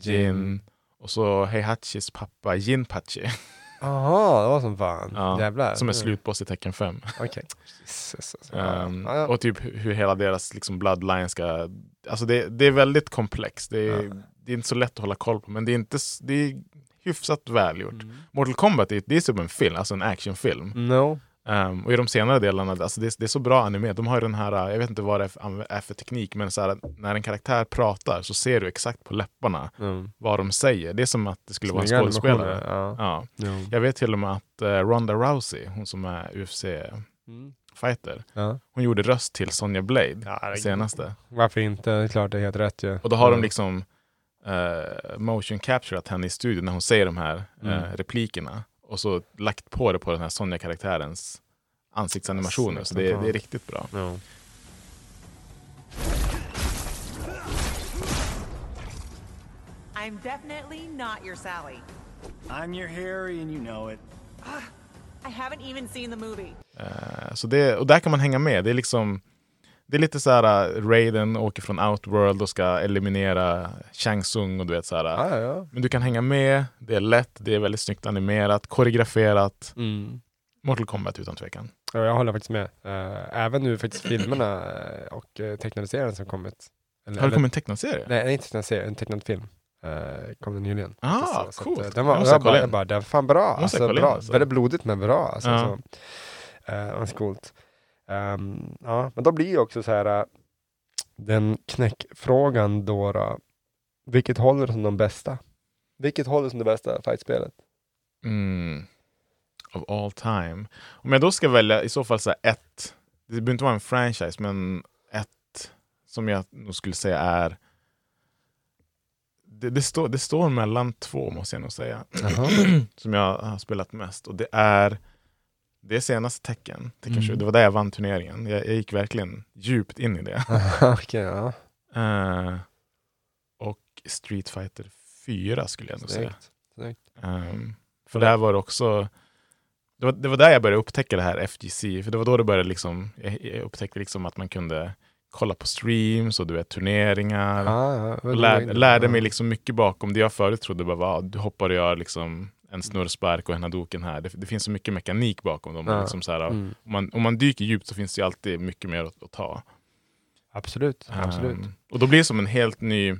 Jin och så Heihachis pappa Jinpachi. Jaha, det var som fan. Ja, Jävlar. Som är slutboss i Tecken 5. Okej. Jesus, alltså. Ehm, Ja, ja. Och typ hu- hur hela deras liksom, bloodline ska... Alltså det, det är väldigt komplext. Det är, Ja. det är inte så lätt att hålla koll på, men det är, inte, det är hyfsat välgjort. Mm. Mortal Kombat är, det är som en film, alltså en actionfilm. No. Ehm, och i de senare delarna, alltså det, är, det är så bra anime. De har ju den här, jag vet inte vad det är för, teknik, men så här, när en karaktär pratar så ser du exakt på läpparna Mm. vad de säger. Det är som att det skulle vara en Snygga skådespelare. ja. Ja. Jo. Jag vet till och med att eh, Ronda Rousey, hon som är UFC-fighter, Mm. Ja. hon gjorde röst till Sonja Blade, Ja, senaste. Varför inte? Det är klart det är helt rätt ju. Och då har Ja. de liksom eh, motion capturat henne i studion när hon säger de här Mm. replikerna. Och så lagt på det på den här Sonja-karaktärens ansiktsanimationer. Så det, är- det är riktigt bra. Ja. I'm definitely not your Sally. I'm your Harry and you know it. I haven't even seen the movie. Eh, så det, och där kan man hänga med. Det är liksom det är lite så här, uh, Raiden åker från Outworld och ska eliminera Shang Tsung och du vet så här. uh, Ja. Men du kan hänga med, det är lätt, det är väldigt snyggt animerat, koreograferat. Mm. Mortal Kombat utan tvekan. Ja, jag håller faktiskt med. Eh, även nu faktiskt filmerna och uh, tecknade serien som kommit. Eller- Har det kommit en tecknad serie? Nej, inte tecknad serie, en tecknad film. Uh, kom den nyligen. Ah, Så- så coolt. eh, Den Jag var, jag, kolla bara, jag bara, den är fan bra. Jag Alltså, in bra. alltså. Väldigt blodigt men bra. Alltså, Ja. så. Var så coolt. Ehm, ja, men då blir ju också så här eh, den knäckfrågan då, då. Vilket håller som de bästa? Vilket håller som det bästa fightspelet? Mm. Of all time. Om jag då ska välja i så fall så här ett, det behöver inte vara en franchise, men ett som jag nog skulle säga är det, det, står, det står mellan två måste jag nog säga. Som jag har spelat mest. Och det är det är senaste tecken. tecken Mm. 20. Det var där jag vann turneringen. Jag, jag gick verkligen djupt in i det. Okej, ja. Eh, och Street Fighter 4 skulle jag nog säga. Snyggt. Um, för där var det också det var, det var där jag började upptäcka det här FGC, för det var då det började liksom, jag, jag upptäckte liksom att man kunde kolla på streams och du vet turneringar. Ja, ja, lär, lärde mig liksom mycket bakom det jag förut trodde bara var, du hoppar och gör liksom en snurrspark och en hadoken här. Det, det finns så mycket mekanik bakom dem. och Ja. Liksom så här, Mm. om, man, om man dyker djupt så finns det alltid mycket mer att, att ta. Absolut, absolut. Um, och då blir det som en helt ny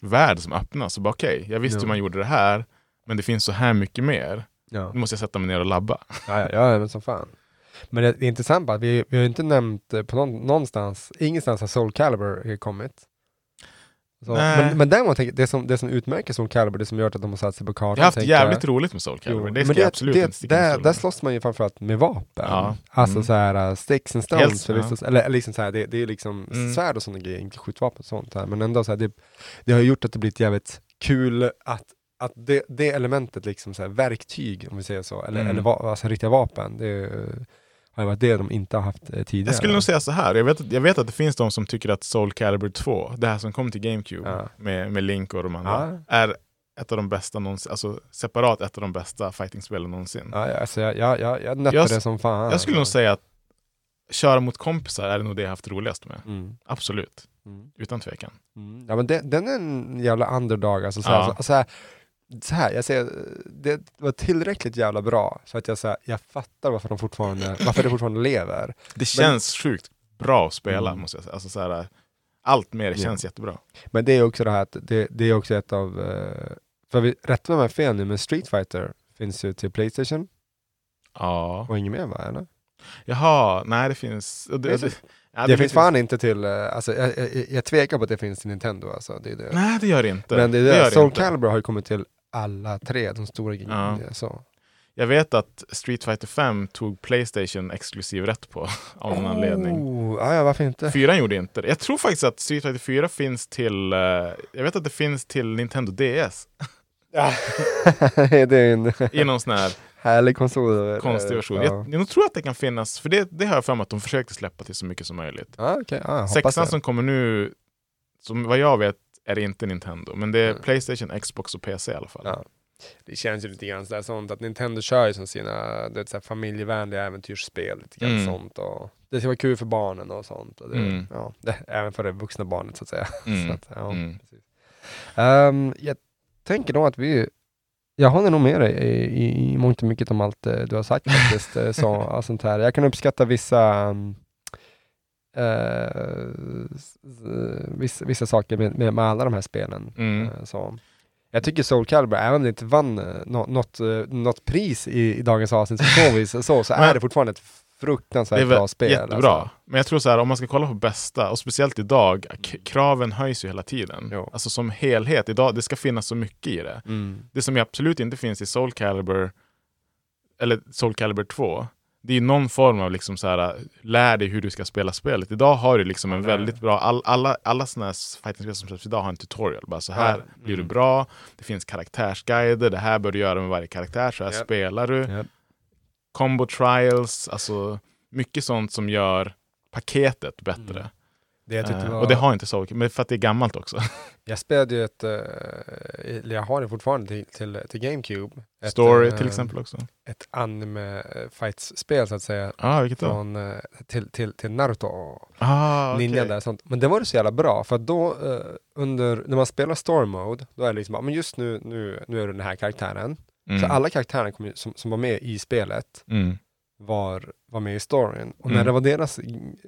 värld som öppnas. Så bara, Okej, jag visste Ja. hur man gjorde det här, men det finns så här mycket mer. Ja. Nu måste jag sätta mig ner och labba. Ja, ja, men som fan. Men det, är intressant att vi, vi har inte nämnt eh, på någon, någonstans, ingenstans har Soul Calibur kommit. Så, men, men däremot, det som, det som utmärker Soul Calibur, det som gör att de har satt sig på kartan. Jag har haft tänker jävligt roligt med Soul Calibur. Jo, Det ska men jag absolut det, inte sticka där, där slåss man ju framförallt med vapen. Ja. Alltså Mm. så här uh, sticks and stones, Helt- för ja. vissa, eller, liksom så här, det, det är liksom Mm. svärd och sådana grejer, inte skjutvapen och sånt här. Men ändå så här, det, det har gjort att det blivit jävligt kul att, att det, det elementet, liksom så här, verktyg om vi säger så, eller, Mm. eller va, alltså riktiga vapen, det eh, har varit det de inte har haft eh, tidigare. Jag skulle nog säga så här, jag vet, jag vet att det finns de som tycker att Soul Calibur 2, det här som kom till GameCube Ja. med, med Link och de andra, Ja. är ett av de bästa någonsin, alltså separat ett av de bästa fightingspelen någonsin. Ja, alltså, jag, jag, jag, jag nötte Jag- det som fan. Jag skulle nog säga att köra mot kompisar är nog det jag haft roligast med. Mm. Absolut. Mm. Utan tvekan. Mm. Ja men det, den är en jävla underdog. Alltså, så, här, Ja. så, så, här, jag säger, det var tillräckligt jävla bra så att jag, så här, jag fattar varför, de fortfarande, varför det fortfarande lever. Det känns sjukt bra att spela, Mm. måste jag säga. Alltså, så här, allt mer Ja. känns jättebra. Men det är också det här att det, det är också ett av, eh, för vi rätta mig fel nu, men Street Fighter finns ju till Playstation Ja. och inget mer va? Eller? Jaha, nej det finns... Det, Finns det, det? ja, det, finns fan inte till, eh, alltså, jag, jag, jag tvekar på att det finns till Nintendo alltså. Det är det. Nej, det gör det inte. Men det är Det det, det Soul. Calibur har ju kommit till alla tre, de stora Ja. Så. Jag vet att Street Fighter 5 tog Playstation exklusiv rätt på av någon anledning. Oh, ja, ja, varför inte? Fyran gjorde inte det. Jag tror faktiskt att Street Fighter 4 finns till... eh, jag vet att det finns till Nintendo DS. Ja. det är en I någon sån här härlig konsol. konstig version. Ja, Jag, jag tror att det kan finnas, för det, det har jag för mig att de försökte släppa till så mycket som möjligt. Ja, jag hoppas Sexan som kommer nu, som vad jag vet är det inte Nintendo, men det är Mm. Playstation, Xbox och PC i alla fall. Ja. Det känns ju lite grann sådär sånt att Nintendo kör ju som sina det är familjevänliga äventyrsspel. Lite grann Mm. sånt och det ska vara kul för barnen och sånt. Och det, Mm. ja, det, även för det vuxna barnet så att säga. Mm. Så att, ja. Ehm, jag tänker då att vi jag håller nog med dig i, i, i mångt och mycket om allt eh, du har sagt faktiskt. eh, så, sånt här. Jag kan uppskatta vissa um, vissa, vissa saker med, med, med alla de här spelen. Mm. Eh, så. Jag tycker Soul Calibur, även om det inte vann eh, nå- något, eh, något pris i, i dagens avsnitt så, så, vis, så, så är det fortfarande ett fruktansvärt väl bra spel. jättebra. Alltså. Men jag tror så här, om man ska kolla på bästa, och speciellt idag, k- kraven höjs ju hela tiden. Alltså som helhet, idag, det ska finnas så mycket i det. Mm. Det som absolut inte finns i Soul Calibur, eller Soul Calibur 2, det är någon form av liksom så här, lär dig hur du ska spela spelet. Idag har du liksom en väldigt bra, all, alla, alla sådana här fighting-spel som släpps idag har en tutorial. Bara så här Ja. blir du Mm. bra, det finns karaktärsguider, det här bör du göra med varje karaktär, så här Japp. spelar du. Japp. Combo trials, alltså mycket sånt som gör paketet bättre. Det Eh, var- Och det har inte Soul men för att det är gammalt också. Jag spelade ju ett, eh, eller jag har det fortfarande till, till, till GameCube. Ett, Story eh, till exempel också. Ett anime eh, fights-spel så att säga. Ah, vilket då? Från, eh, till, till, till Naruto Ah. Ninja där sånt. Men det var så jävla bra för då eh, under, när man spelar story mode, då är det liksom, men just nu, nu, nu är du den här karaktären. Mm. Så alla karaktärer som, som var med i spelet Mm. Var, var med i storyn. Och Mm. när det var deras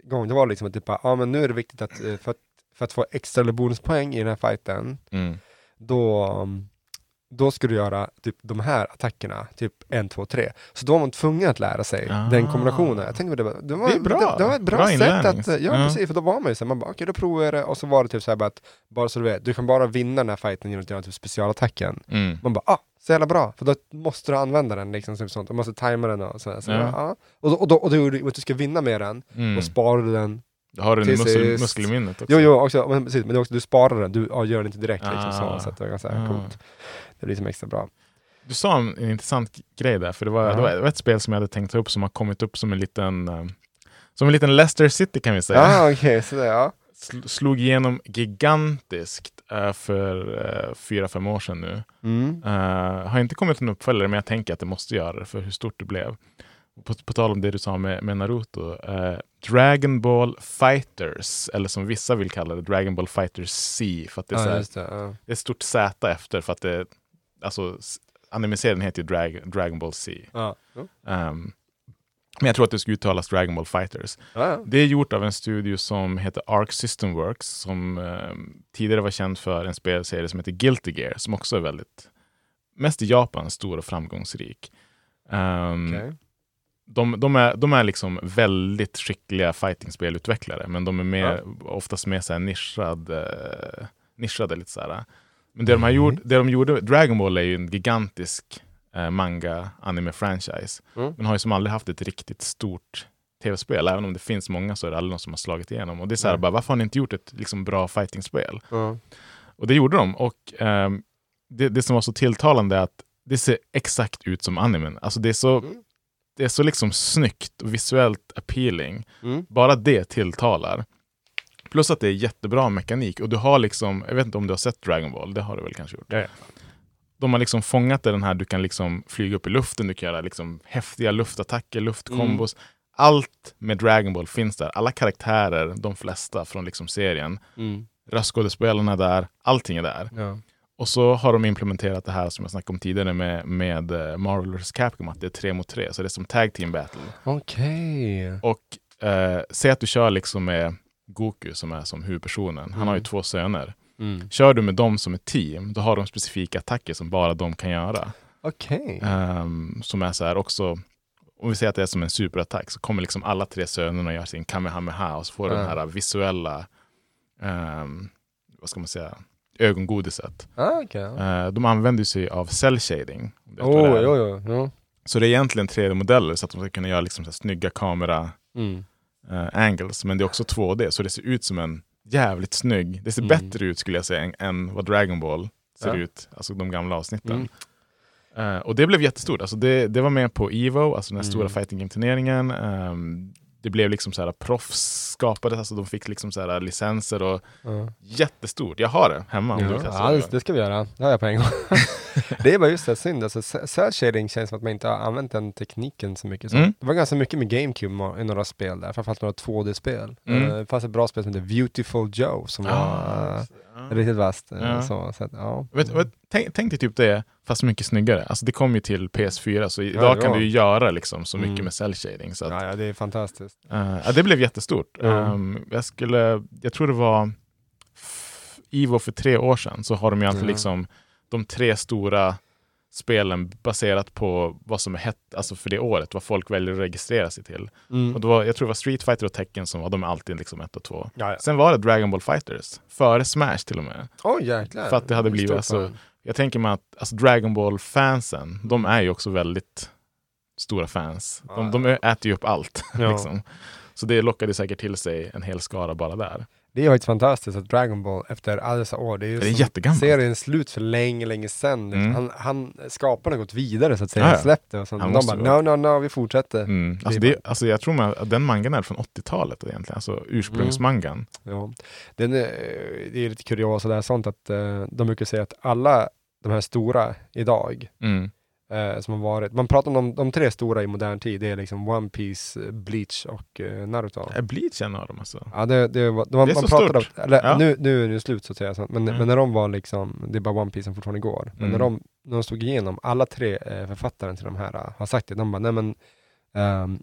gång, det var liksom att typ, ja men nu är det viktigt att eh, för att, för att få extra eller bonuspoäng i den här fighten, Mm. då, då ska du göra typ de här attackerna, typ 1, 2, 3. Så då var man tvungen att lära sig den kombinationen. Jag tänkte, det, var, det, var, Ah. Det. Det, det var ett bra, Bra sätt att, ja, Ja. precis, för då var man ju så här, man bara okej då provar jag det och så var det typ så här bara att, bara så du vet, du kan bara vinna den här fighten genom att göra typ specialattacken. Mm. Man bara, ah, så jävla bra, för då måste du använda den liksom, typ sånt. du måste tajma den och så, så Ja. bara, ah. Och, då- och då, och då, och att du ska vinna med den, Mm. då sparar du den Då har du muskel, sist. muskel i minnet också. Jo, jo, också, men, precis, men också, du sparar den, du ja, gör den inte direkt liksom så, Ah. så att det är ganska Ah. coolt. Det blir liksom extra bra. Du sa en, en intressant grej där, för det var, Ja. det var ett spel som jag hade tänkt ta upp som har kommit upp som en liten eh, som en liten Leicester City kan vi säga. Ja, okej, så det, ja. Sl- Slog igenom gigantiskt eh, för uh, fyra, fem år sedan nu. Mm. Eh, har inte kommit en uppföljare, men jag tänker att det måste göra det för hur stort det blev. På, på tal om det du sa med, med Naruto. eh, Dragon Ball Fighters, eller som vissa vill kalla det, Dragon Ball Fighters C. För att det, är Ja, här, det, ja. det är ett stort Z efter, för att det, alltså, anime-serien heter ju Drag, Dragon Ball C. Ja. Ehm, men jag tror att det ska uttalas Dragon Ball Fighters. Ja, ja. Det är gjort av en studio som heter Arc System Works som ehm, tidigare var känd för en spelserie som heter Guilty Gear som också är väldigt, mest i Japan, stor och framgångsrik. Ehm, Okej. de, de, är, de är liksom väldigt skickliga fighting-spelutvecklare men de är mer, oftast mer så här nischad, eh, nischade. Lite så här. Men det de, har gjort, det de gjorde, Dragon Ball är ju en gigantisk eh, manga anime franchise. Mm. Men har ju som aldrig haft ett riktigt stort tv-spel. Även om det finns många så är det aldrig någon som har slagit igenom. Och det är så här, Nej. bara, varför har ni inte gjort ett liksom, bra fighting-spel? Ja. Och det gjorde de. Och ehm, det, det som var så tilltalande är att det ser exakt ut som animen. Alltså det är så, det är så liksom snyggt och visuellt appealing. Mm. Bara det tilltalar. Plus att det är jättebra mekanik. Och du har liksom, jag vet inte om du har sett Dragon Ball, det har du väl kanske gjort? Ja. De har liksom fångat den här, du kan liksom flyga upp i luften, du kan göra liksom häftiga luftattacker, luftkombos. Allt med Dragon Ball finns där. Alla karaktärer, de flesta från liksom serien. Mm. Röstskådespelarna är där, allting är där. Ja. Och så har de implementerat det här som jag snackade om tidigare med, med eh, Marvel vs Capcom, att det är tre mot tre, så det är som tag team battle. Okej. Och eh, säg att du kör liksom med Goku som är som huvudpersonen, han har ju Mm. två söner. Mm. Kör du med dem som ett team, då har de specifika attacker som bara de kan göra. Okej. Ehm, som är så här också, om vi säger att det är som en superattack, så kommer liksom alla tre sönerna och gör sin kamehameha och så får du Ja. den här visuella, ehm, vad ska man säga, ögongodiset. Ah, okej. Eh, de använder sig av cell shading. Oh, det jo, jo, jo. Så det är egentligen 3D-modeller så att de ska kunna göra liksom så här snygga kamera Mm. Eh, angles. Men det är också 2D, så det ser ut som en jävligt snygg. Det ser Mm. bättre ut skulle jag säga än, än vad Dragon Ball ser Ja. ut. Alltså de gamla avsnitten. Mm. Eh, och det blev jättestort. Alltså det, det var med på Evo, alltså den här stora Mm. fighting game-turneringen. Ehm, det blev liksom så här proffs skapades, alltså de fick liksom så här licenser och Ja. jättestort. Jag har det hemma om du Ja, vill testa ja, det. det, ska vi göra. Det har jag på en gång. det är bara just det, synd. Alltså, cell shading känns som att man inte har använt den tekniken så mycket. Så. Mm. Det var ganska mycket med GameCube i några spel där, framförallt några 2D-spel. Mm. Eh, Det fanns ett bra spel som heter Beautiful Joe som Ah, var Ja. riktigt vasst. eh, Ja. Så, så att, ja. Vet, vet, tänk, tänk dig typ det, fast mycket snyggare. Alltså det kom ju till PS4, så idag Ja, kan du ju göra liksom så mycket Mm. med cell shading. Så att, Ja, det är fantastiskt. ja, det blev jättestort. Ehm, jag, skulle, jag tror det var Ivo för tre år sedan, så har de ju alltid liksom de tre stora spelen baserat på vad som är hett alltså för det året, vad folk väljer att registrera sig till. Mm. Och då var, jag tror det var Street Fighter och Tekken som var, de är alltid liksom ett och två. Ja, ja. Sen var det Dragon Ball Fighters, före Smash till och med. Oj jäklar. För att det hade blivit, alltså, jag tänker mig att alltså Dragon Ball-fansen, de är ju också väldigt stora fans. De, de äter ju upp allt. Ja. liksom. Så det lockade säkert till sig en hel skara bara där. Det är ju faktiskt fantastiskt att Dragon Ball efter alla dessa år, det är ju Det är serien slut för länge, länge sedan. Mm. Han, han, skaparna har gått vidare så att säga, Ja, ja. han släppte och sen Han de bara vara- no, no, no, vi fortsätter. Mm. Alltså, det, alltså jag tror man, att den mangan är från 80-talet egentligen, alltså ursprungsmangan. Ja. Den är, det är lite kuriosa där, sånt att eh, de brukar säga att alla de här stora idag, Mm. Eh, som har varit, man pratar om de, de tre stora i modern tid, det är liksom One Piece, Bleach och eh, Naruto. Är Bleach en av dem alltså? Ja, det, det, var, de, man Det är så pratade stort. om, eller, Ja. nu, nu är det slut så att säga, men, Mm. men när de var liksom, det är bara One Piece som fortfarande går, men Mm. när, de, när de stod igenom, alla tre eh, författaren till de här eh, har sagt det, de bara, nej men, um,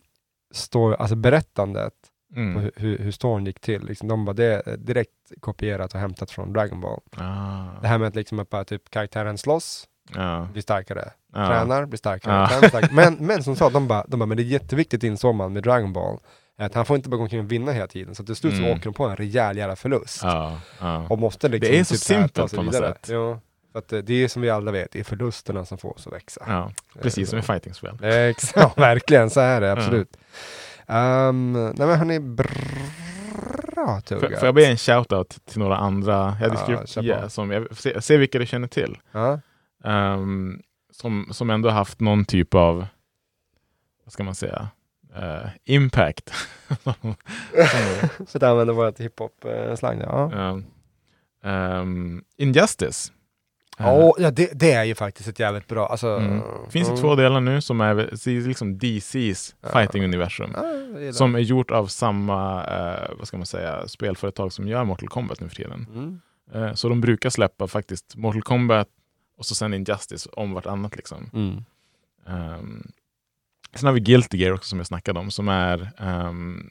står, alltså berättandet Mm. på hur, hur, storyn gick till, liksom, de bara, det är direkt kopierat och hämtat från Dragon Ball. Ah. Det här med att liksom att bara typ karaktären slåss, Ja. blir starkare, Ja. tränar, blir starkare, Ja. tränar starkare. Men, men som sa, de bara, de bara, men det är jätteviktigt insåg man med Dragon Ball, att han får inte bara gå omkring och vinna hela tiden, så till slut så Mm. åker de på en rejäl jävla förlust. Ja, ja. Och måste liksom Det är så typ simpelt på något sätt. Ja, för att eh, det är som vi alla vet, det är förlusterna som får oss att växa. Ja, precis som i fightingspel. Exakt, verkligen, så är det absolut. Um, nej men hörni, bra Får, tuggat. får jag be en shoutout till några andra? Jag Ja, på. som jag se, se vilka du känner till. Ja. Ehm, som, som ändå haft någon typ av, vad ska man säga, eh, impact. Så att använda vårt hiphop-slang. Ja. Ehm, ehm, Injustice. Ja, ja det, det är ju faktiskt ett jävligt bra, alltså. Mm. Finns det mm. två delar nu som är liksom DC's fighting-universum. Ja, jag gillar som är gjort av samma, eh, vad ska man säga, spelföretag som gör Mortal Kombat nu för tiden. Mm. Eh, så de brukar släppa faktiskt Mortal Kombat och så sen Injustice om vartannat liksom. Mm. Ehm, sen har vi Guilty Gear också som jag snackade om som är ehm,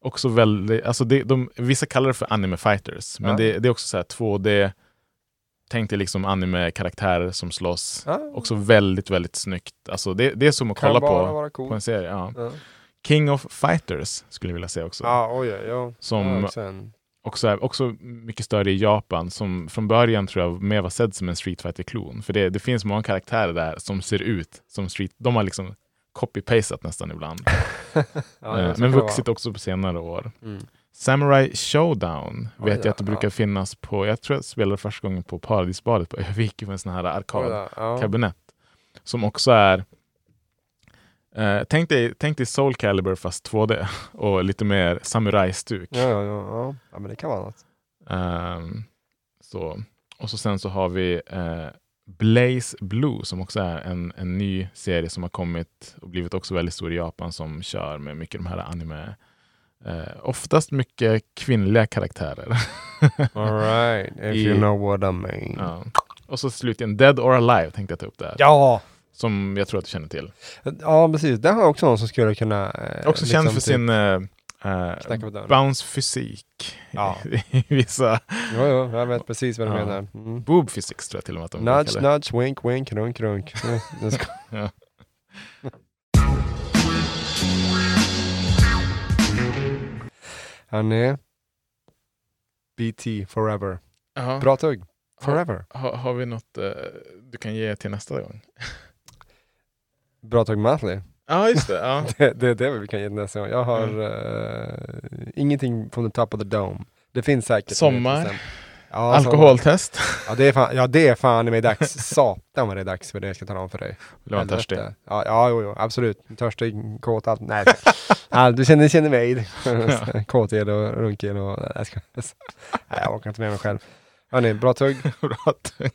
också väldigt, alltså det, de, vissa kallar det för anime fighters, men Ja. det, det är också så här 2D, tänk dig liksom anime-karaktärer som slåss. Ja. Också väldigt, väldigt snyggt. Alltså det, det är som att Kan kolla på, cool. på en serie. Ja. King of Fighters skulle jag vilja säga också. Ja, oj, oj, ja. Som också också, är, också mycket större i Japan, som från början tror jag mer var sedd som en Street fighter klon För det, det finns många karaktärer där som ser ut som Street, de har liksom copy-pastat nästan ibland. Ja, Eh, men vuxit också på senare år. Mm. Samurai Showdown vet då, jag att det brukar ja. finnas på, jag tror jag spelade första gången på Paradisbadet på Övik på en sån här arkadkabinett. Som också är eh, tänk, dig, tänk dig Soul Calibur fast 2D och lite mer samurajstuk. Ja, ja, ja, ja. men det kan vara något. Ehm, så. Och så sen så har vi eh, Blaze Blue som också är en, en ny serie som har kommit och blivit också väldigt stor i Japan som kör med mycket de här anime. Eh, oftast mycket kvinnliga karaktärer. All right, if I- you know what I mean. Ja. Och så slutligen Dead or Alive tänkte jag ta upp där. Ja! Som jag tror att du känner till. Ja, precis. Det har jag också någon som skulle kunna... Eh, Också känd för typ- sin eh, eh, dörren. bounce-fysik. Ja. I vissa... Jo, jo, jag vet precis vad du Ja. menar. Mm. Boob physics tror jag till och med att de Nudge, kalla det. nudge, wink, wink, runk, runk. Ja, ska- Ja. Hörni. BT forever. Ja. Bra tugg. Forever. Har, har vi något eh, du kan ge till nästa gång? Bra tugg monthly. Ja, just det. Ja. det, det är det vi kan ge nästa gång. Jag har eh, ingenting från the top of the dome. Det finns säkert. Sommar. Ja, Alkoholtest. sommar. Ja, det är fan, ja, det är fan i mig dags. Satan vad det är dags för det jag ska tala om för dig. Vill du vara törstig? Ja, ja jo, jo, absolut. Törstig, kåt, allt. Nej. ja, du känner, känner mig. Kåthet och runkig och... Nej, jag orkar inte med mig själv. Hörni, bra tugg. Bra tugg.